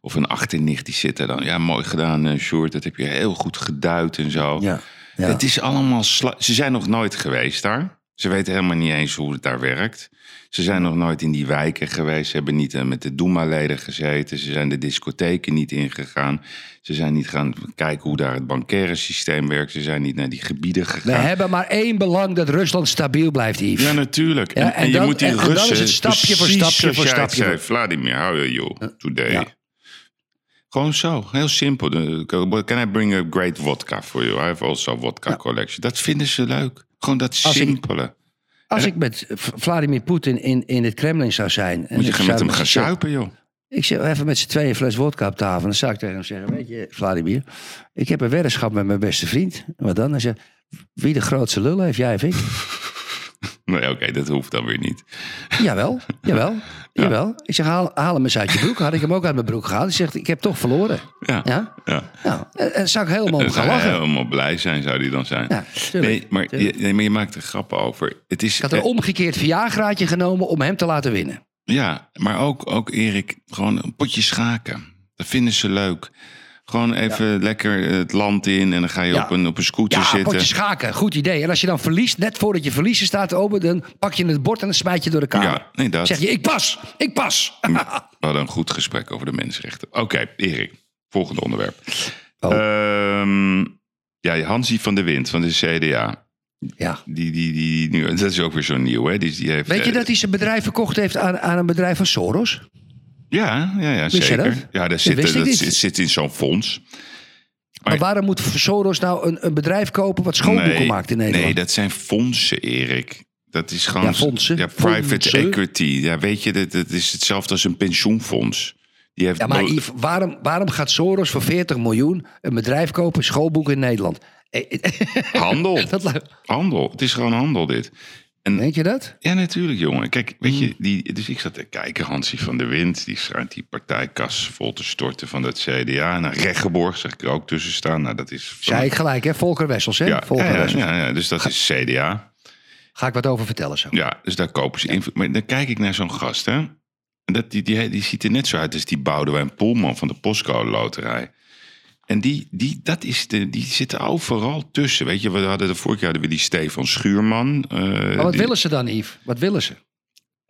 of een achternicht. Die zitten dan, ja, mooi gedaan, eh Sjoerd. Dat heb je heel goed geduid en zo. Ja, ja. Het is allemaal... Ze zijn nog nooit geweest daar. Ze weten helemaal niet eens hoe het daar werkt. Ze zijn nog nooit in die wijken geweest. Ze hebben niet eh, met de Doema-leden gezeten. Ze zijn de discotheken niet ingegaan. Ze zijn niet gaan kijken hoe daar het bankaire systeem werkt. Ze zijn niet naar die gebieden We gegaan. hebben maar één belang, dat Rusland stabiel blijft, Yves. Ja, natuurlijk. Ja, en, en en je dan- moet die en- en dan is Russen... het stapje voor stapje voor stapje zei, Vladimir, how are you today? Ja. Gewoon zo, heel simpel. Can I bring a great vodka for you? I have also a vodka collection. Dat vinden ze leuk. Gewoon dat Als ik- simpele. Als ik met Vladimir Poetin in, in het Kremlin zou zijn... en Moet je gaan met hem gaan zuipen, joh. Ik zeg even met z'n tweeën een fles wodka op tafel. Dan zou ik tegen hem zeggen, weet je, Vladimir... ik heb een weddenschap met mijn beste vriend. Wat dan? Hij zegt, wie de grootste lul heeft, jij of ik? Nee, oké, dat hoeft dan weer niet. jawel, jawel, jawel. Ik zeg, haal, haal hem eens uit je broek. Had ik hem ook uit mijn broek gehaald. Hij zegt, ik heb toch verloren. Ja, Ja? ja. Nou, en, en zou ik helemaal om gaan lachen. helemaal blij zijn, zou die dan zijn. Ja, nee, maar je, nee, maar je maakt er grappen over. Het is, Ik had een eh, omgekeerd Viagraatje genomen om hem te laten winnen. Ja, maar ook, ook Erik, gewoon een potje schaken. Dat vinden ze leuk. Gewoon even lekker het land in en dan ga je Ja. op, een, op een scooter Ja, zitten. potje schaken, goed idee. En als je dan verliest, net voordat je verliezen staat open... dan pak je het bord en dan smijt je door de kamer. Ja, nee, dat. zeg je, ik pas, ik pas. We hadden een goed gesprek over de mensenrechten. Oké, Erik, volgende onderwerp. Oh. Ehm, ja, Hansie van de Wind van de CDA. ja. Die, die, die, nu, dat is ook weer zo nieuw, hè? Die, die heeft, Weet je eh, dat hij zijn bedrijf verkocht heeft aan, aan een bedrijf van Soros? Ja, ja, ja Wist zeker. dat? Ja, dat, zit, dat zit, in zo'n fonds. Maar waarom moet Soros nou een, een bedrijf kopen wat schoolboeken maakt in Nederland? Nee, dat zijn fondsen, Erik. Dat is gewoon. Ja, fondsen. Ja, private Fondsen. equity. Ja, weet je, dat, dat is hetzelfde als een pensioenfonds. Die heeft Ja, maar Yves, waarom, waarom gaat Soros voor 40 miljoen een bedrijf kopen, schoolboeken in Nederland? Handel. dat, Handel. Het is gewoon handel, dit. Denk je dat? Ja, natuurlijk, jongen. Kijk, weet Hmm. je, die, dus ik zat te kijken, Hansie van der Wind, die schijnt die partijkas vol te storten van het CDA. Nou, Reggeborg zeg ik er ook tussen staan. Nou, dat is. Zei ik gelijk, hè? Volker Wessels, hè? ja, Volker ja, ja, Wessels. ja, ja, dus dat is CDA. Ga ik wat over vertellen zo. Ja, dus daar kopen ze in. Maar dan kijk ik naar zo'n gast, hè. En dat, die, die, die ziet er net zo uit als die Boudewijn Poelman van de Postcode Loterij. En die, die, dat is de, die zitten overal tussen. Weet je, we hadden de vorige jaar hadden we die Stefan Schuurman. eh, Maar wat die- willen ze dan, Yves? Wat willen ze?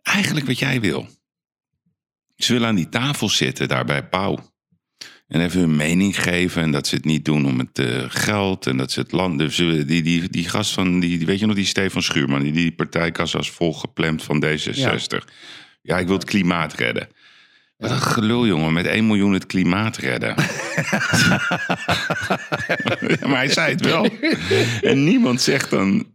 Eigenlijk wat jij wil. Ze willen aan die tafel zitten, daar bij Pauw. En even hun mening geven. En dat ze het niet doen om het eh, geld. En dat ze het land. Dus die, die, die gast van. Die, weet je nog, die Stefan Schuurman. Die die partijkas als volgeplemd van D66. Ja. ik wil het klimaat redden. Wat een gelul, jongen. Met 1 miljoen het klimaat redden. ja, maar hij zei het wel. En niemand zegt dan.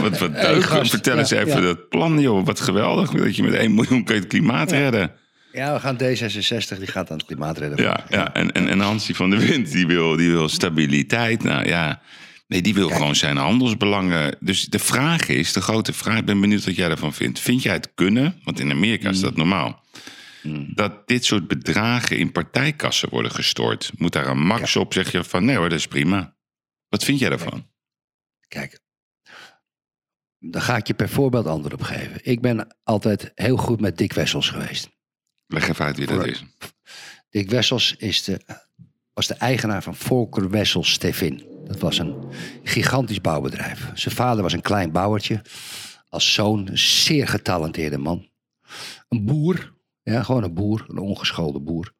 Wat, wat deugd. Vertel eens even ja. dat plan, joh. Wat geweldig. Dat je met 1 miljoen kan het klimaat redden. Ja, we gaan D66, die gaat aan het klimaat redden. Ja, ja. En, en, en Hansie van der Wind, die wil, die wil stabiliteit. Nou ja, nee, die wil gewoon zijn handelsbelangen. Dus de vraag is, de grote vraag, ik ben benieuwd wat jij ervan vindt. Vind jij het kunnen? Want in Amerika is dat normaal. Dat dit soort bedragen in partijkassen worden gestort. Moet daar een max op? Zeg je van nee hoor, dat is prima. Wat vind jij daarvan? Kijk, daar ga ik je per voorbeeld antwoord op geven. Ik ben altijd heel goed met Dick Wessels geweest. Leg even uit wie dat is. Dick Wessels is de, was de eigenaar van Volker Wessels Stevin. Dat was een gigantisch bouwbedrijf. Zijn vader was een klein bouwertje. Als zoon een zeer getalenteerde man. Een boer, ja, gewoon een boer, een ongeschoolde boer.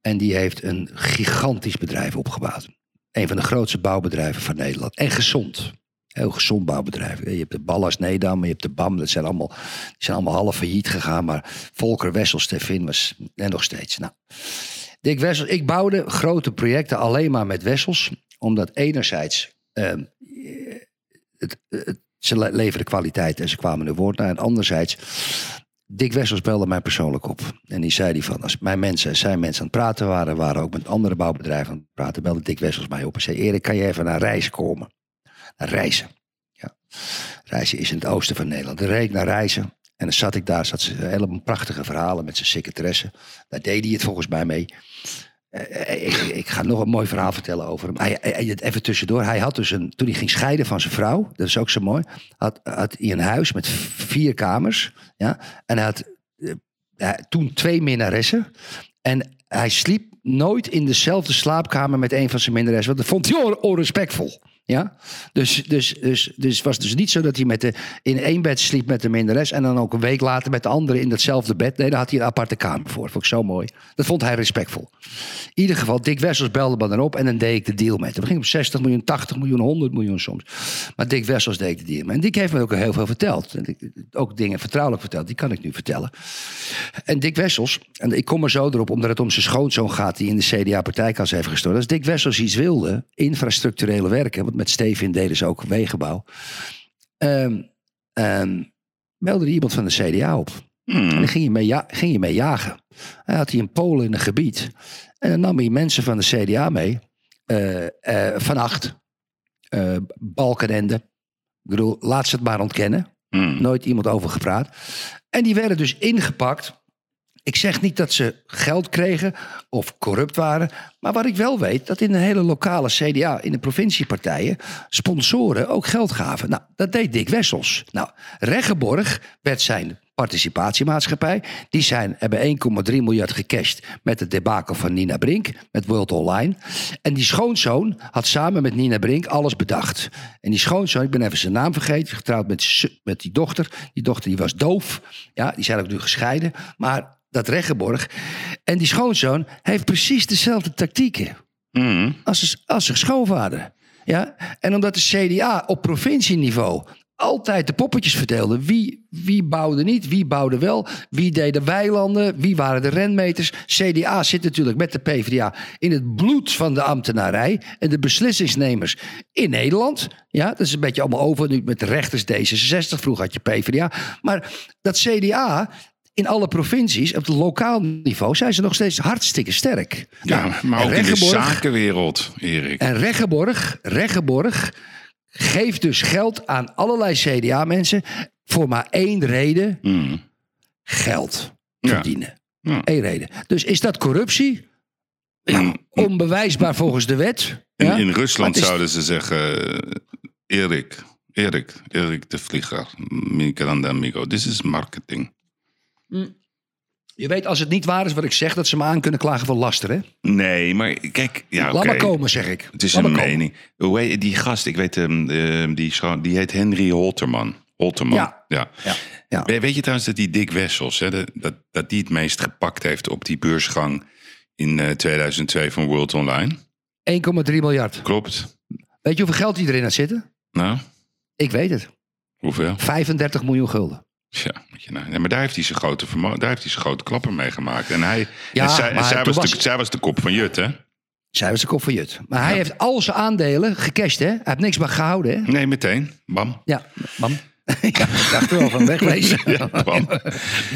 En die heeft een gigantisch bedrijf opgebouwd. Een van de grootste bouwbedrijven van Nederland. En gezond. Heel gezond bouwbedrijf. Je hebt de Ballas Nedam, je hebt de BAM. Dat zijn allemaal, zijn allemaal half failliet gegaan. Maar Volker Wessels Stevin was en nog steeds. Nou, Dick Wessels, ik bouwde grote projecten alleen maar met Wessels. Omdat enerzijds ehm, het, het, ze le- leverden kwaliteit en ze kwamen er woord naar. En anderzijds, Dick Wessels belde mij persoonlijk op. En die zei die van, als mijn mensen, zijn mensen aan het praten waren... waren ook met andere bouwbedrijven aan het praten... belde Dick Wessels mij op en zei... Erik, kan je even naar Reizen komen? Naar Reizen. Ja. Reizen is in het oosten van Nederland. Dan reed ik naar Reizen. En dan zat ik daar, zat ze heleboel prachtige verhalen met zijn secretaresse. Daar deed hij het volgens mij mee. Eh, ik, ik ga nog een mooi verhaal vertellen over hem. Even tussendoor. Hij had dus een, toen hij ging scheiden van zijn vrouw, dat is ook zo mooi, had, hij een huis met vier kamers. Ja, en hij had eh, toen twee minnaressen. En hij sliep nooit in dezelfde slaapkamer met een van zijn minnaressen. Want dat vond hij on- onrespectvol. Ja? Dus, dus, dus, dus het was dus niet zo dat hij met de, in één bed sliep met de minnares... en dan ook een week later met de andere in datzelfde bed. Nee, daar had hij een aparte kamer voor. Vond ik zo mooi. Dat vond hij respectvol. In ieder geval, Dick Wessels belde me dan op en dan deed ik de deal met hem. We gingen op 60 miljoen, 80 miljoen, 100 miljoen soms. Maar Dick Wessels deed de deal met. En Dick heeft me ook heel veel verteld. Ook dingen vertrouwelijk verteld, die kan ik nu vertellen. En Dick Wessels, en ik kom er zo erop omdat het om zijn schoonzoon gaat... die in de CDA-partijkas heeft gestort. Als Dick Wessels iets wilde, infrastructurele werken... met Stevin deden ze ook wegenbouw... belde er iemand van de CDA op. En dan ging je mee, ja, ging je mee jagen. Hij had hij in Polen in een gebied. En dan nam hij mensen van de CDA mee. eh, eh, van acht. Balkenende. Ik bedoel, laat ze het maar ontkennen. Hmm. Nooit iemand over gepraat. En die werden dus ingepakt. Ik zeg niet dat ze geld kregen of corrupt waren. Maar wat ik wel weet, dat in de hele lokale CDA, in de provinciepartijen, sponsoren ook geld gaven. Nou, dat deed Dick Wessels. Nou, Reggeborg werd zijn participatiemaatschappij. Die zijn, hebben 1,3 miljard gecashed met het debakel van Nina Brink, met World Online. En die schoonzoon had samen met Nina Brink alles bedacht. En die schoonzoon, ik ben even zijn naam vergeten, getrouwd met, met die dochter. Die dochter die was doof. Ja, die zijn ook nu gescheiden. Maar dat Reggeborg. En die schoonzoon heeft precies dezelfde tactieken Hmm. als, als zijn schoonvader. Ja? En omdat de CDA op provincieniveau altijd de poppetjes verdeelde. Wie, wie bouwde niet, wie bouwde wel, wie deed de weilanden, wie waren de renmeters. CDA zit natuurlijk met de PvdA in het bloed van de ambtenarij en de beslissingsnemers in Nederland. Ja, dat is een beetje allemaal over nu met de rechters D66. Vroeger had je PvdA. Maar dat CDA in alle provincies, op het lokaal niveau, zijn ze nog steeds hartstikke sterk. Ja, Nou, maar ook in de zakenwereld, Erik. en Reggeborg, Reggeborg geeft dus geld aan allerlei CDA-mensen voor maar één reden: Hmm. geld verdienen. Ja. Eén reden. Dus is dat corruptie? Ja, onbewijsbaar volgens de wet. In, Ja? in Rusland is- zouden ze zeggen: eh, Erik, Erik, Erik de Vlieger, mi grande amigo. This is marketing. Je weet als het niet waar is wat ik zeg, dat ze me aan kunnen klagen voor laster. Hè? Nee, maar kijk, ja, Laat maar komen, zeg ik. Het is Laat een mening. Hoe heet die gast? Ik weet hem, eh, die, die heet Henry Holterman. Holterman. Ja. ja. Ja. Ja. We- Weet je trouwens dat die Dick Wessels, hè, dat, dat, dat die het meest gepakt heeft op die beursgang in eh, 2002 van World Online? 1,3 miljard. Klopt. Weet je hoeveel geld die erin had zitten? Nou, Ik weet het. hoeveel? 35 miljoen gulden. Ja, moet je nou. Ja, maar daar heeft hij zijn grote, daar heeft hij zijn grote klapper mee gemaakt. En, hij, Ja, en zij, en was was- de, zij was de kop van Jut, hè? Zij was de kop van Jut. Maar hij heeft al zijn aandelen gecashed, hè? Hij heeft niks meer gehouden, hè? Nee, meteen. Bam. Ja, mam. ja, ik dacht er wel van wegwezen. Ja, bam.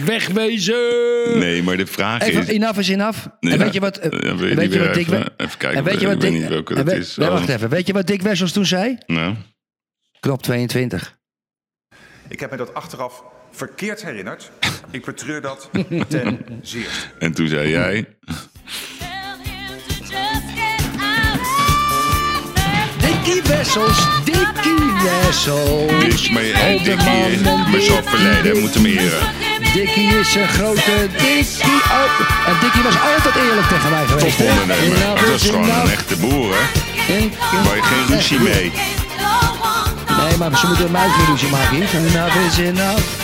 Wegwezen! Nee, maar de vraag Even, is... enough is enough. Nee, en weet je wat... eh, Ja, wil je weet je wat Dick... even- even kijken, en weet je ik wat weet Dick... niet welke en dat weet- is. nee, Oh. wacht even. Weet je wat Dick Wessels toen zei? Nou, Knop 22. Ik heb me dat achteraf verkeerd herinnerd. Ik betreur dat ten zeerste. En toen zei jij... Dikkie Wessels, Dikkie Wessels. Maar eh, Dikkie is zo verleden. We moeten hem eren. Dikkie is een grote Dikkie. Oh, en Dikkie was altijd eerlijk tegen mij geweest. hè? Ondernemer. Was is gewoon een echte boer, hè? Waar je geen ruzie mee. Nee, maar ze moeten mij geen ruzie maken. Enough is enough.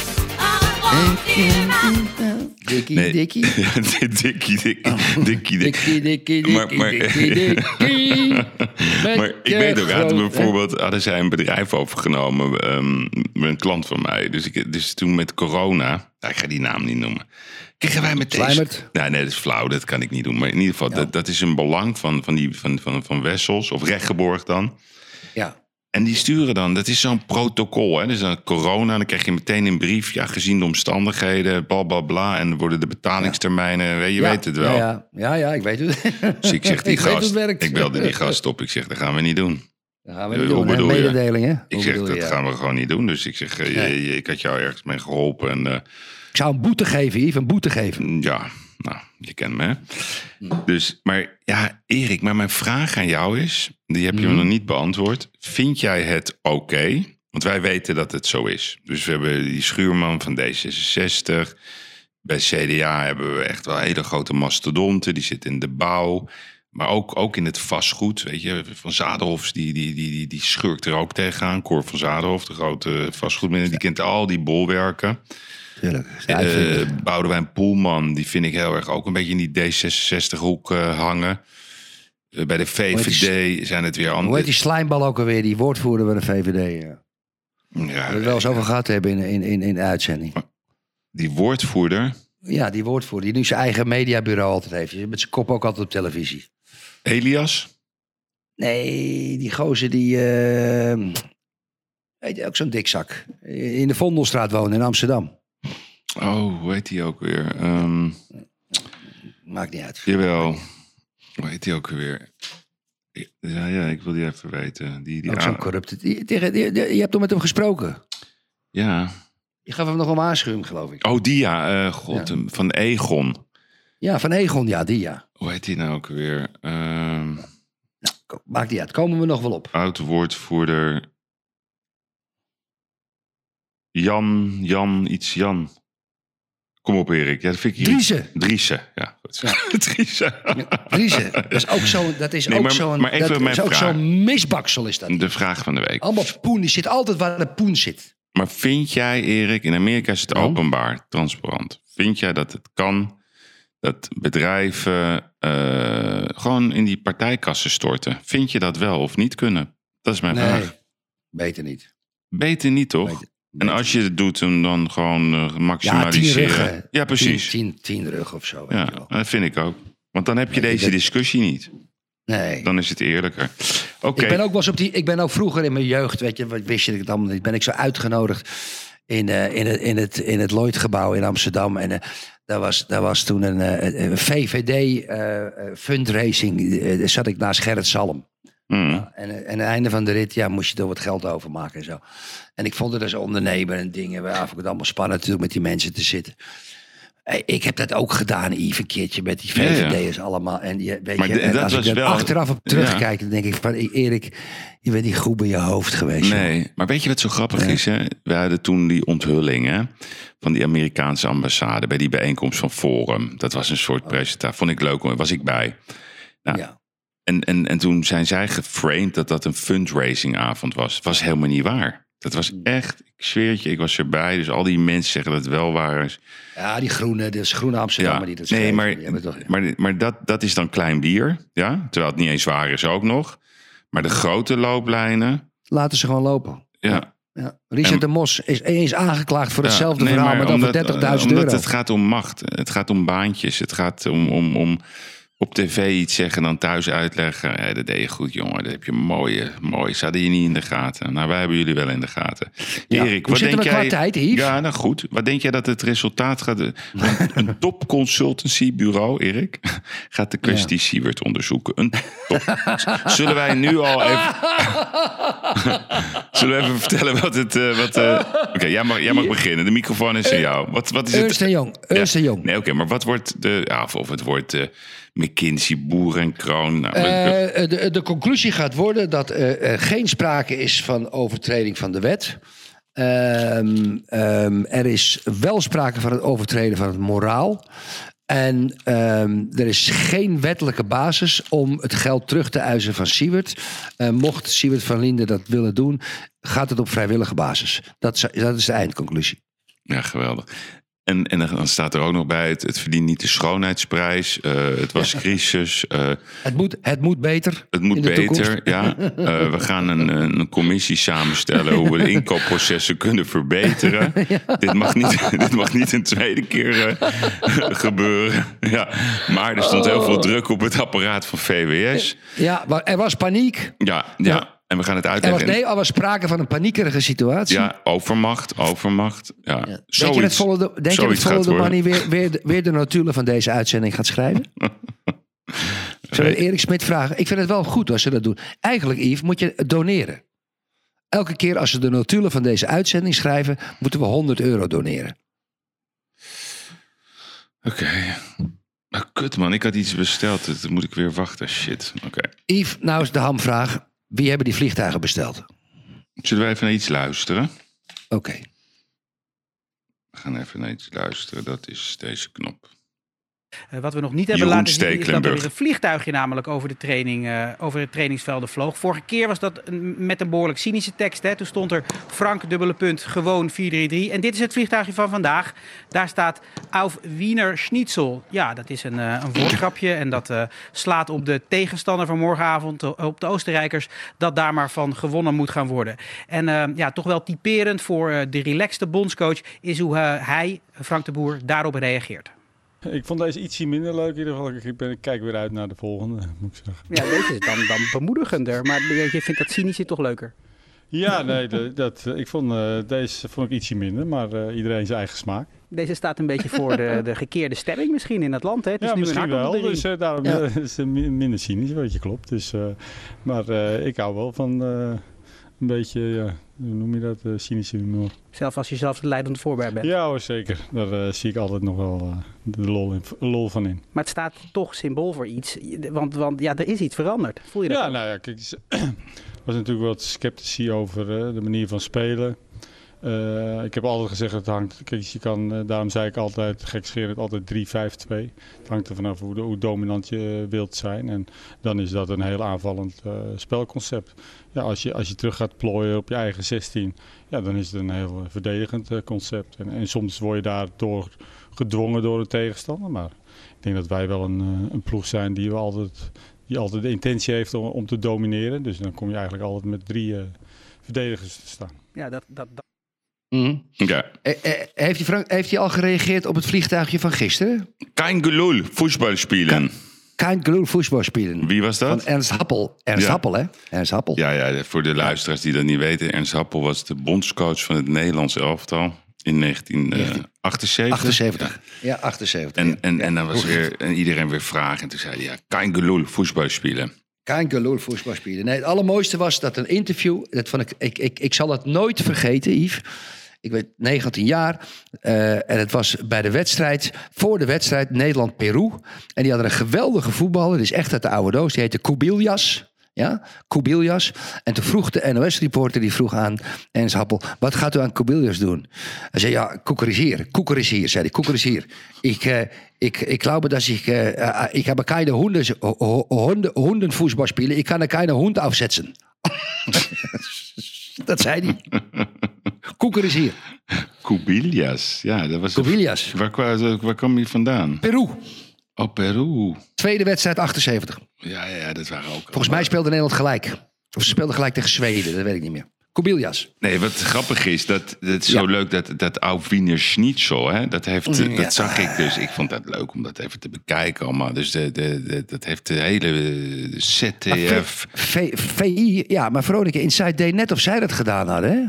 Dikkie, Nee. Dikkie. Dikkie, Dikkie, Dikkie, Dikkie. Dikkie, Dikkie, Maar- Dikkie, maar- Dikkie, Dikkie. Met Maar ik weet ook, hadden bijvoorbeeld hadden zij een bedrijf overgenomen, ehm, een klant van mij. Dus, ik, dus toen met corona, ik ga die naam niet noemen, kregen wij met deze... Slijmert? Nee, nee, dat is flauw, dat kan ik niet doen. Maar in ieder geval, dat, dat is een belang van, van, die, van, van, van Wessels, of Rechtgeborg dan. Ja. En die sturen dan, dat is zo'n protocol. Hè? Dus dan corona, dan krijg je meteen een brief. Ja, gezien de omstandigheden, bla bla bla. En worden de betalingstermijnen, weet je Ja, weet het wel. Ja, ja, ja, ik weet het. Dus ik zeg die Ik hoe gast, ik belde die gast op. Ik zeg, dat gaan we niet doen. Dat gaan we Hoe niet doen. hè? bedoel je? Mededeling, hè? Ik Hoe zeg, dat je? gaan we gewoon niet doen. Dus ik zeg, eh, je- je- ik had jou ergens mee geholpen. En eh, Ik zou een boete geven, Yves, een boete geven. ja, nou, je kent me. hè. Dus, maar ja, Erik, maar mijn vraag aan jou is, die heb je me nog niet beantwoord. Vind jij het oké? Want wij weten dat het zo is. Dus we hebben die schuurman van D66. Bij CDA hebben we echt wel hele grote mastodonten. Die zitten in de bouw. Maar ook, ook in het vastgoed. Weet je, Van Zadenhof, die, die, die, die, die schurkt er ook tegenaan. Cor van Zadenhof, de grote vastgoedmeneer. Die kent al die bolwerken. Tuurlijk. Eh Boudewijn Poelman, die vind ik heel erg ook een beetje in die D66-hoek hangen. Eh, bij de die VVD zijn het weer Hoe heet die slijmbal ook alweer, die woordvoerder bij de VVD? Ja. Ja, We het wel eens over gehad hebben in, in, in, in de uitzending. die woordvoerder, Ja, die woordvoerder, die nu zijn eigen mediabureau altijd heeft. Met zijn kop ook altijd op televisie. Elias. Nee, die gozer die... eh, weet je, ook zo'n dikzak. In de Vondelstraat wonen in Amsterdam. Oh, hoe heet die ook weer? Ehm, Maakt niet uit. jawel. Hoe heet die ook weer? Ja, ja, ik wil die even weten. Die, die Ook zo'n corrupte... Die, die- die- je hebt toch met hem gesproken? ja. Je gaf hem nog een waarschuwing, geloof ik. Oh, die ja. eh, God, Ja. van Egon. Ja, van Egon, ja, die ja. Hoe heet die nou ook weer? Ehm Ko- Maakt niet uit, komen we nog wel op. oud-woordvoerder. Jan, Jan, iets Jan. Kom op, Erik. Ja, dat vind ik Driessen. Driessen, ja. Driessen. Dat is ook zo'n dat is Nee, ook maar- zo'n maar dat is ook zo'n misbaksel is dat. De vraag van de week. Allemaal poen, die zit altijd waar de poen zit. Maar vind jij, Erik, in Amerika is het openbaar, transparant. Vind jij dat het kan dat bedrijven eh, gewoon in die partijkassen storten? Vind je dat wel of niet kunnen? Dat is mijn Nee, vraag. beter niet. Beter niet, toch? Beter- en als je het doet, dan gewoon eh, Ja, tien maximaliseren. ruggen. Ja, precies. Tien, tien, tien rug of zo. Weet ja, je wel. dat vind ik ook. Want dan heb je Nee, deze dat- discussie niet. Nee. Dan is het eerlijker. Oké. Ik ben ook eens op die. Ik ben ook vroeger in mijn jeugd, weet je, wat wist je dat niet. Ben ik zo uitgenodigd in, eh, in het, in het, in het Lloyd-gebouw in Amsterdam. En eh, daar, was, daar was toen een, een VVD fundraising. daar zat ik naast Gerrit Salm. Hmm. En, en aan het einde van de rit ja, moest je er wat geld overmaken en zo. En ik vond het als ondernemer en dingen. Vond ik het allemaal spannend natuurlijk met die mensen te zitten. Ik heb dat ook gedaan, Yves, een keertje met die Ja, ja. VVD'ers allemaal. En je, weet Maar je, en dat als was ik er wel- achteraf op terugkijk, dan denk ik van... Erik, je bent niet goed bij je hoofd geweest. Nee, maar weet je wat zo grappig is? Hè? We hadden toen die onthulling hè, van die Amerikaanse ambassade bij die bijeenkomst van Forum. Dat was een soort presentatie. Vond ik leuk, daar was ik bij. Nou, Ja. En, en, en toen zijn zij geframed dat dat een fundraisingavond was. Het was helemaal niet waar. Dat was echt, ik zweer het je, ik was erbij. Dus al die mensen zeggen dat het wel waar is. ja, die groene, dus groene Amsterdammer die dat nee, schreef, maar, maar, maar dat, dat is dan klein bier. Ja? Terwijl het niet eens waar is ook nog. Maar de grote looplijnen. Laten ze gewoon lopen. Ja, Ja. Richard En- de Mos is eens aangeklaagd voor hetzelfde nee, verhaal, maar maar dan voor omdat- 30.000 omdat euro. het gaat om macht. Het gaat om baantjes. Het gaat om, om, om op tv iets zeggen en dan thuis uitleggen. Ja, dat deed je goed, jongen. Dat heb je mooie, mooi. Ze hadden je niet in de gaten. Nou, wij hebben jullie wel in de gaten. Ja. Erik, wat denk jij? tijd? Ja, nou goed. Wat denk jij dat het resultaat gaat? Een, top consultancybureau, Erik, gaat de kwestie Siewert onderzoeken. Een top. Zullen wij nu al even... Zullen we even vertellen wat het... eh, wat, eh, Oké, jij, mag, jij mag beginnen. De microfoon is aan jou. Wat, wat is het? Ernst en Jong. Ernst Jong. Nee, oké, maar wat wordt de... Ja, of, of het wordt eh, McKinsey, en Kroon. Nou, Eh, de, de conclusie gaat worden dat eh, er geen sprake is van overtreding van de wet. Ehm, ehm, er is wel sprake van het overtreden van het moraal. En ehm, er is geen wettelijke basis om het geld terug te eisen van Siewert. Eh, mocht Siewert van Linden dat willen doen, gaat het op vrijwillige basis. Dat is, dat is de eindconclusie. Ja, geweldig. En, en dan staat er ook nog bij, het, het verdient niet de schoonheidsprijs. eh, het was crisis. eh, Het moet, het moet beter. het moet toekomst. beter. Ja. Eh, we gaan een, een commissie samenstellen hoe we de inkoopprocessen kunnen verbeteren. dit, mag niet, dit mag niet een tweede keer gebeuren. Ja. Maar er stond heel veel druk op het apparaat van VWS. Ja, er was paniek. Ja, ja. En we gaan het Er was, uitleggen. nee, er was sprake van een paniekerige situatie. Ja, overmacht, overmacht. Ja. Denk je dat Follow the, denk je dat Follow the. Money weer, weer, de- weer de notulen van deze uitzending gaat schrijven? Zullen we Erik Smit vragen? Ik vind het wel goed als ze dat doen. Eigenlijk, Yves, moet je doneren. Elke keer als ze de notulen van deze uitzending schrijven, moeten we 100 euro doneren. Oké. Ah, kut man, ik had iets besteld. Dan moet ik weer wachten. Shit. Oké. Yves, nou is de hamvraag. Wie hebben die vliegtuigen besteld? Zullen we even naar iets luisteren? Oké. We gaan even naar iets luisteren. Dat is deze knop. Eh, wat we nog niet hebben Jeroen laten zien is dat er weer een vliegtuigje namelijk over, de training, eh, over het trainingsvelden vloog. Vorige keer was dat een- met een behoorlijk cynische tekst. Hè. Toen stond er Frank dubbele punt gewoon 433. En dit is het vliegtuigje van vandaag. Daar staat Auf Wiener Schnitzel. Ja, dat is een, eh, een woordgrapje en dat slaat op de tegenstander van morgenavond, op de Oostenrijkers, dat daar maar van gewonnen moet gaan worden. En ja, toch wel typerend voor de relaxte bondscoach is hoe hij, Frank de Boer, daarop reageert. Ik vond deze ietsje minder leuk in ieder geval. Ik, ben, ik kijk weer uit naar de volgende, moet ik zeggen. Ja, deze is dan, dan bemoedigender. Maar je vindt dat cynische toch leuker? Ja, nee, de- dat, eh, ik vond, eh, deze vond ik ietsje minder, maar eh, iedereen zijn eigen smaak. Deze staat een beetje voor de, de gekeerde stemming misschien in het land. Hè? Het is ja, nu misschien een wel. Dus daarom Ja. is het mi- minder cynisch, wat je klopt. Dus, maar ik hou wel van een beetje, ja, hoe noem je dat, eh, cynische humor. Zelf als je zelf het leidend voorwerp bent. Ja hoor, zeker. Daar eh, zie ik altijd nog wel eh, de lol, in, lol van in. Maar het staat toch symbool voor iets. Want, want ja, er is iets veranderd. Voel je dat Ja, ook? nou ja, kijk, er was natuurlijk wat sceptici over de manier van spelen. Eh, ik heb altijd gezegd, het hangt, kijk, je kan, eh, daarom zei ik altijd, gekscherend, altijd 3-5-2. Het hangt er vanaf hoe, hoe dominant je eh, wilt zijn. En dan is dat een heel aanvallend spelconcept. Ja, als, je, als je terug gaat plooien op je eigen 16, ja, dan is het een heel verdedigend concept. En, en soms word je daardoor gedwongen door een tegenstander. Maar ik denk dat wij wel een, een ploeg zijn die we altijd die altijd de intentie heeft om, te domineren. Dus dan kom je eigenlijk altijd met drie verdedigers te staan. Ja, dat, dat, dat- Mhm. Ja. Eh, eh, heeft, hij Frank, heeft hij al gereageerd op het vliegtuigje van gisteren? Kein gelul, voetbal spelen. Kein gelul voetbal spelen. Wie was Van dat? Ernst Happel. Ernst Ja. Happel, hè? Ernst Happel. Ja, ja, voor de luisteraars die dat niet weten. Ernst Happel was de bondscoach van het Nederlands elftal in 1978. 78. Ja, 78. En, ja. en, en dan was weer, en iedereen weer vragen. En toen zei hij, ja, kein gelul, voetbal spelen. Kein gelul voetbal spelen. Nee, het allermooiste was dat een interview. Dat vond ik, ik, ik, ik zal het nooit vergeten, Yves. Ik weet 19 jaar. eh, en het was bij de wedstrijd, voor de wedstrijd Nederland-Peru. En die hadden een geweldige voetballer. Die is echt uit de oude doos. Die heette Kubiljas. Ja, Kubiljas. En toen vroeg de NOS-reporter, die vroeg aan Ernst Happel... wat gaat u aan Kubiljas doen? Hij zei, ja, koekerisier. Koekerisier, zei hij. Koekerisier. Ik, eh, ik, ik glaube, dat ik... eh, ik heb keine Hunden, Hunden, Hondenfußball spelen. Ik kan er keine Hund afzetten. dat zei hij. Koekerisier. Kubilias, ja, dat was... Kubiljas. Waar, kwa- waar kwam hij vandaan? Peru. Oh, Peru. Tweede wedstrijd 78. Ja, ja, dat waren ook... Volgens mij speelde Nederland gelijk. Of ze speelden gelijk tegen Zweden, dat weet ik niet meer. Kobiljas. Nee, wat grappig is, dat, dat is zo leuk, dat, dat Au Wiener Schnitzel, hè, dat, heeft, Ja. dat zag ik dus. Ik vond dat leuk om dat even te bekijken allemaal. Dus de, de, de- dat heeft de hele ZDF... V- VI, ja, maar Veronica Inside deed net of zij dat gedaan hadden, hè?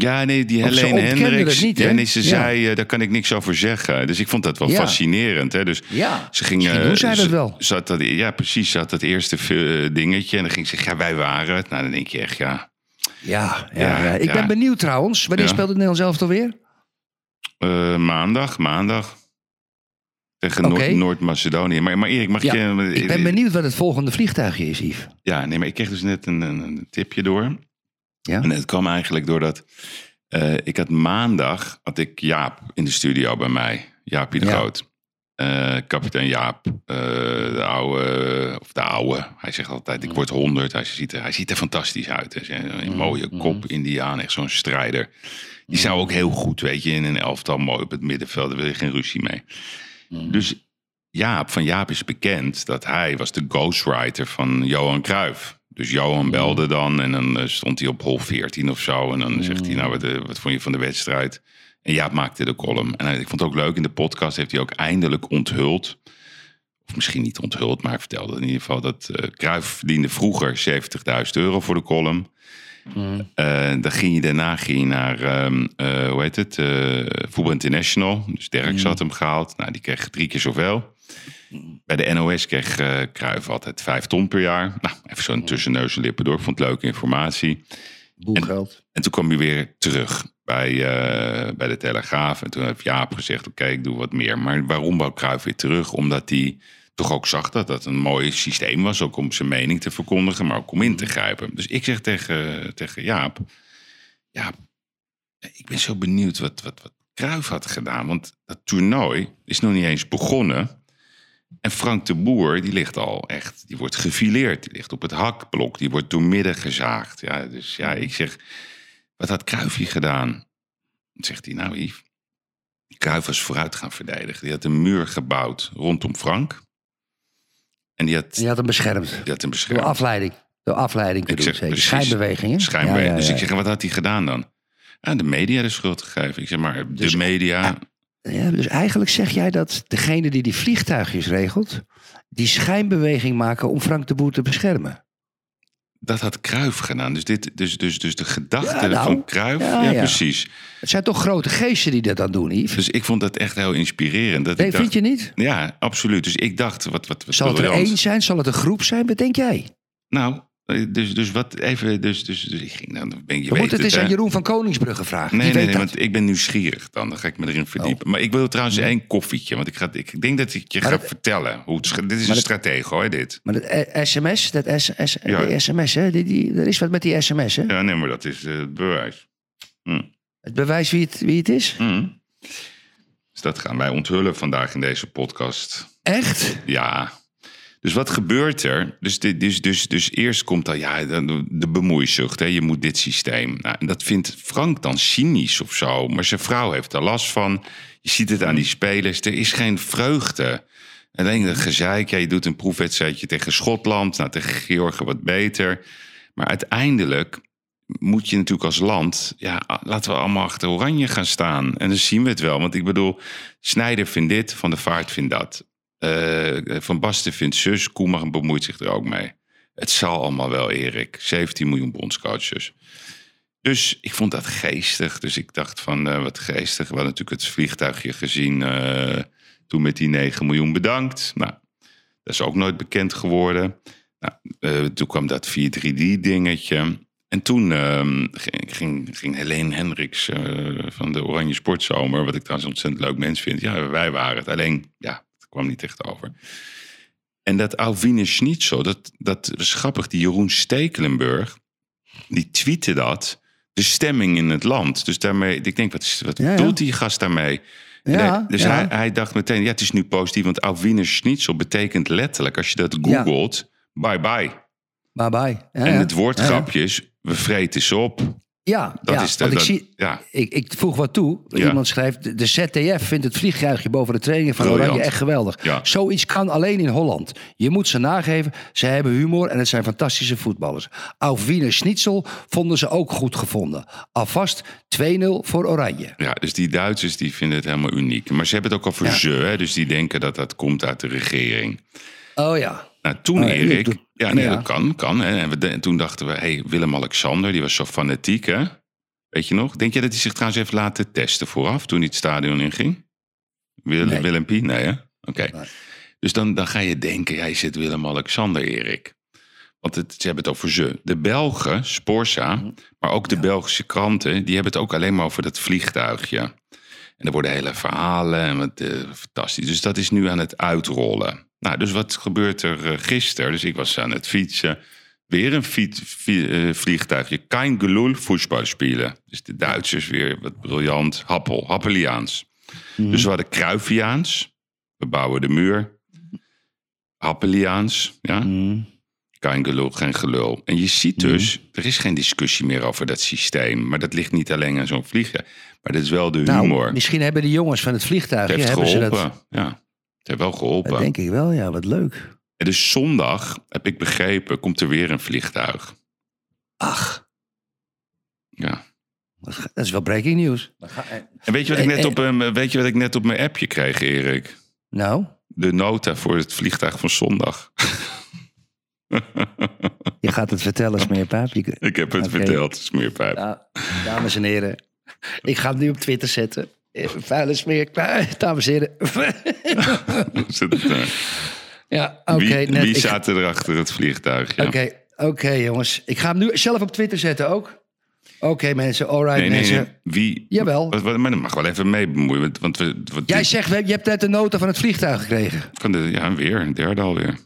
Ja, nee, die ze Helene Hendricks. niet, ja, nee, ze Ja. zei, eh, daar kan ik niks over zeggen. Dus ik vond dat wel Ja. fascinerend. Hè? Dus Ja, ze ging, eh, doen zij dat ze- wel. Ze dat, ja, precies. Ze had dat eerste eh, dingetje. En dan ging ze zeggen, ja, wij waren het. Nou, dan denk je echt, ja... Ja, ja, ik ben benieuwd trouwens. Wanneer speelt het Nederlands elftal weer? maandag, maandag. Tegen Noord-Macedonië. Maar, maar Erik, mag Ja, je... ik ben benieuwd wat het volgende vliegtuigje is, Yves. Ja, nee, maar ik kreeg dus net een, een tipje door. Ja? En het kwam eigenlijk doordat... eh, ik had maandag, had ik Jaap in de studio bij mij. Jaapie de Ja. Groot. Eh, kapitein Jaap, eh, de oude, of de oude. Hij zegt altijd, ik word 100. Hij ziet er, hij ziet er fantastisch uit. Een, een mooie kop, Indiaan, echt zo'n strijder. Die zou ook heel goed, weet je, in een elftal mooi op het middenveld. Daar wil je geen ruzie mee. Dus Jaap, van Jaap is bekend dat hij was de ghostwriter van Johan Cruijff. Dus Johan belde dan en dan eh, stond hij op hol 14 of zo. En dan zegt hij, nou, wat, eh, wat vond je van de wedstrijd? En Jaap maakte de column. En ik vond het ook leuk, in de podcast heeft hij ook eindelijk onthuld. Of misschien niet onthuld, maar hij vertelde in ieder geval dat eh Cruijff verdiende vroeger 70.000 euro voor de column. Eh, dan ging je daarna ging je naar, eh, hoe heet het, Voetbal International. Dus Derks had hem gehaald. Nou, die kreeg drie keer zoveel. Bij de NOS kreeg eh Cruijff altijd vijf ton per jaar. Nou, even zo'n tussen neus en lippen door. Ik vond het leuke informatie. Boelgeld. En toen kwam hij weer terug bij, eh, bij de Telegraaf. En toen heeft Jaap gezegd, oké, ik doe wat meer. Maar waarom wou Cruijff weer terug? Omdat hij toch ook zag dat dat een mooi systeem was. Ook om zijn mening te verkondigen, maar ook om in te grijpen. Dus ik zeg tegen, tegen Jaap... Jaap, ik ben zo benieuwd wat, wat, wat Cruijff had gedaan. Want dat toernooi is nog niet eens begonnen. En Frank de Boer, die ligt al echt, die wordt gefileerd. Die ligt op het hakblok, die wordt doormidden gezaagd. Ja, dus ja, ik zeg, wat had hier gedaan? Dan zegt hij, nou Yves, was vooruit gaan verdedigen. Die had een muur gebouwd rondom Frank. En die had, Je had hem beschermd. die had een Door bescherming. afleiding. Door afleiding te Ik doen, zeg zeker. Schijnbewegingen. Schijnbeweging. Ja, ja, Dus ik zeg, wat had hij gedaan dan? Aan de media de schuld gegeven. Ik zeg maar, Dus- de media... Ja, dus eigenlijk zeg jij dat degene die die vliegtuigjes regelt... die schijnbeweging maken om Frank de Boer te beschermen. Dat had Cruijff gedaan. Dus, dit, dus, dus, dus de gedachte Ja, nou, van Cruijff... ja, precies. Het zijn toch grote geesten die dat dan doen, Yves? Dus ik vond dat echt heel inspirerend. Dat Nee, ik dacht, vind je niet? Ja, absoluut. Dus ik dacht, wat, wat, wat Zal het er één zijn? Zal het een groep zijn? Wat denk jij? Nou, dus, dus wat even, dus, dus, dus ik ging, dan ben je We moeten het eens aan Jeroen van Koningsbrugge vragen. Nee, Die nee, weet nee, dat. Oh. want ik ben nieuwsgierig dan. Dan ga ik me erin verdiepen. Maar ik wil trouwens één koffietje. Want ik, ga, ik denk dat ik je Maar ga dat- vertellen. Hoe het, dit is een stratege hoor, dit. Maar dat eh, sms, dat S, S, Ja. die sms, hè? Die, die, er is wat met die sms, hè? Ja, nee, maar dat is eh, het bewijs. Hm. Het bewijs wie het, wie het is? Hm. Dus dat gaan wij onthullen vandaag in deze podcast. Echt? Ja. Dus wat gebeurt er? Dus, dit- dus, dus, dus eerst komt dan ja, de, de bemoeizucht. Hè? Je moet dit systeem. Nou, en dat vindt Frank dan cynisch of zo. Maar zijn vrouw heeft er last van. Je ziet het aan die spelers. Er is geen vreugde. Alleen dat gezeik. Ja, je doet een proefwedstrijdje tegen Schotland. Nou, tegen Georgië wat beter. Maar uiteindelijk moet je natuurlijk als land... Ja, laten we allemaal achter Oranje gaan staan. En dan zien we het wel. Want ik bedoel, Snijder vindt dit, Van der Vaart vindt dat. Eh, van Basten vindt zus, Koeman bemoeit zich er ook mee. Het zal allemaal wel, Erik. 17 miljoen bondscoaches. Dus ik vond dat geestig. Dus ik dacht van, eh, wat geestig. We hadden natuurlijk het vliegtuigje gezien eh, toen met die 9 miljoen bedankt. Nou, dat is ook nooit bekend geworden. Nou, toen kwam dat 4-3-D dingetje. En toen ehm, ging, ging, Helene Hendricks van de Oranje Sportzomer... wat ik trouwens een ontzettend leuk mens vind. Ja, wij waren het. Alleen, ja, kwam niet echt over. En dat Alvine Schnitzel, dat, dat was grappig. Die Jeroen Stekelenburg, die tweette dat. De stemming in het land. Dus daarmee, ik denk, wat, is- wat Ja, die gast daarmee? Ja, dus. Hij, hij dacht meteen, ja, het is nu positief. Want Alvine Schnitzel betekent letterlijk, als je dat googelt, bye bye. Bye bye. En het woordgrapje Ja, is, we vreten ze op. Ja, Dat ja, is de, want ik, zie, ja. ik, ik voeg wat toe. Ja. Iemand schrijft, de- ZDF vindt het vliegtuigje boven de trainingen van Briljant. Oranje echt geweldig. Ja. Zoiets kan alleen in Holland. Je moet ze nageven, ze hebben humor en het zijn fantastische voetballers. Auf Wiener Schnitzel vonden ze ook goed gevonden. Alvast 2-0 voor Oranje. Ja, dus die Duitsers die vinden het helemaal uniek. Maar ze hebben het ook over Ja. ze, hè? dus die denken dat dat komt uit de regering. Oh ja. Nou, toen Oh, Erik... Ja, nee, ja. dat kan, kan. Hè? En, we, de- en toen dachten we, hey, Willem-Alexander, die was zo fanatiek, hè? Weet je nog? Denk je dat hij zich trouwens heeft laten testen vooraf, toen hij het stadion inging? Willem, Nee. Willem Pie? Nee, hè? Oké. Nee. Dus dan, dan ga je denken, jij zit Willem-Alexander, Erik. Want het, ze hebben het over ze. De Belgen, Sporza, Mhm. maar ook de Belgische kranten... die hebben het ook alleen maar over dat vliegtuigje. En er worden hele verhalen en wat eh, fantastisch. Dus dat is nu aan het uitrollen. Nou, dus wat gebeurt er eh, gisteren? Dus ik was aan het fietsen. Weer een fiets, vi- eh, vliegtuigje. Kein Gelul voetbal spelen. Dus de Duitsers weer wat briljant. Happel, Happeliaans. Dus we hadden Kruifiaans. We bouwen de muur. Happeliaans. Ja. Mm. Kein gelul, geen gelul. En je ziet dus, er is geen discussie meer over dat systeem. Maar dat ligt niet alleen aan zo'n vliegen. Maar dat is wel de Nou, humor. misschien hebben de jongens van het vliegtuigje... Het heeft hebben ze geholpen. dat, Ja, heeft wel geholpen. dat denk ik wel, ja, wat leuk. En dus zondag, heb ik begrepen, komt er weer een vliegtuig. Ach, Ja. dat is wel breaking news. En weet je wat ik Eh, net eh, op, ehm, weet je wat ik net op mijn appje kreeg, Erik? Nou, De nota voor het vliegtuig van zondag. je gaat het vertellen, Smeerpaap. Je- ik heb het verteld, smeerpijp. Nou, dames en heren, ik ga het nu op Twitter zetten. Eh, Vuile smeer, dames en heren. Het, eh, ja, oké. wie net, wie ik- zaten er achter het vliegtuig? Ja. Oké, oké, jongens. Ik ga hem nu zelf op Twitter zetten ook. Oké, mensen. All right, Nee, nee, mensen. nee. Wie? Jawel. Wat, wat, maar dat mag wel even mee bemoeien. want- we, wat Jij dit- zegt, je hebt net de nota van het vliegtuig gekregen. Van de, ja, weer, een derde alweer. En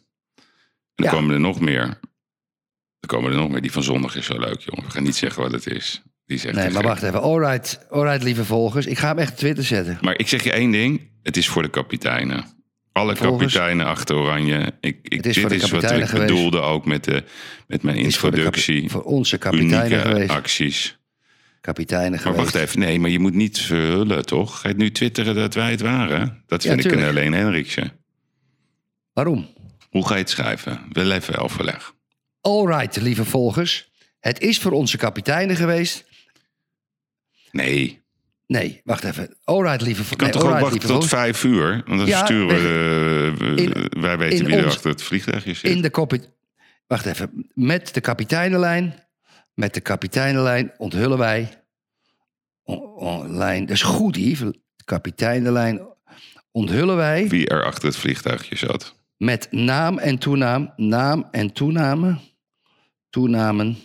er Ja. komen er nog meer. Er komen er nog meer. Die van zondag is zo leuk, jongen. We gaan niet zeggen wat het is. Die echt Nee, maar wacht even. All right, all right, lieve volgers. Ik ga hem echt op Twitter zetten. Maar ik zeg je één ding. Het is voor de kapiteinen. Alle Volgers. kapiteinen achter Oranje. Ik, ik, Het is dit is wat ik geweest. bedoelde ook met, de, met mijn is voor, introductie. voor onze kapiteinen Unieke geweest. acties. Kapiteinen Maar geweest. wacht even. Nee, maar je moet niet verhullen, toch? Ga je nu twitteren dat wij het waren? Dat Ja, vind ik een alleen Henrikje. Waarom? Hoe ga je het schrijven? Wil even overleg. All right, lieve volgers. Het is voor onze kapiteinen geweest. Nee. Nee, wacht even. All right, lieve Je kan nee, toch ook wachten tot vijf uur? Want dan Ja, sturen we... we- in- wij weten wie er achter het vliegtuigje zit. In de kopi- Wacht even. Met de kapiteinenlijn. Met de kapiteinenlijn onthullen wij. lijn, dat is goed, Yves. De kapiteinenlijn onthullen wij. Wie er achter het vliegtuigje zat. Met naam en toenaam. Naam en toename. Toenamen.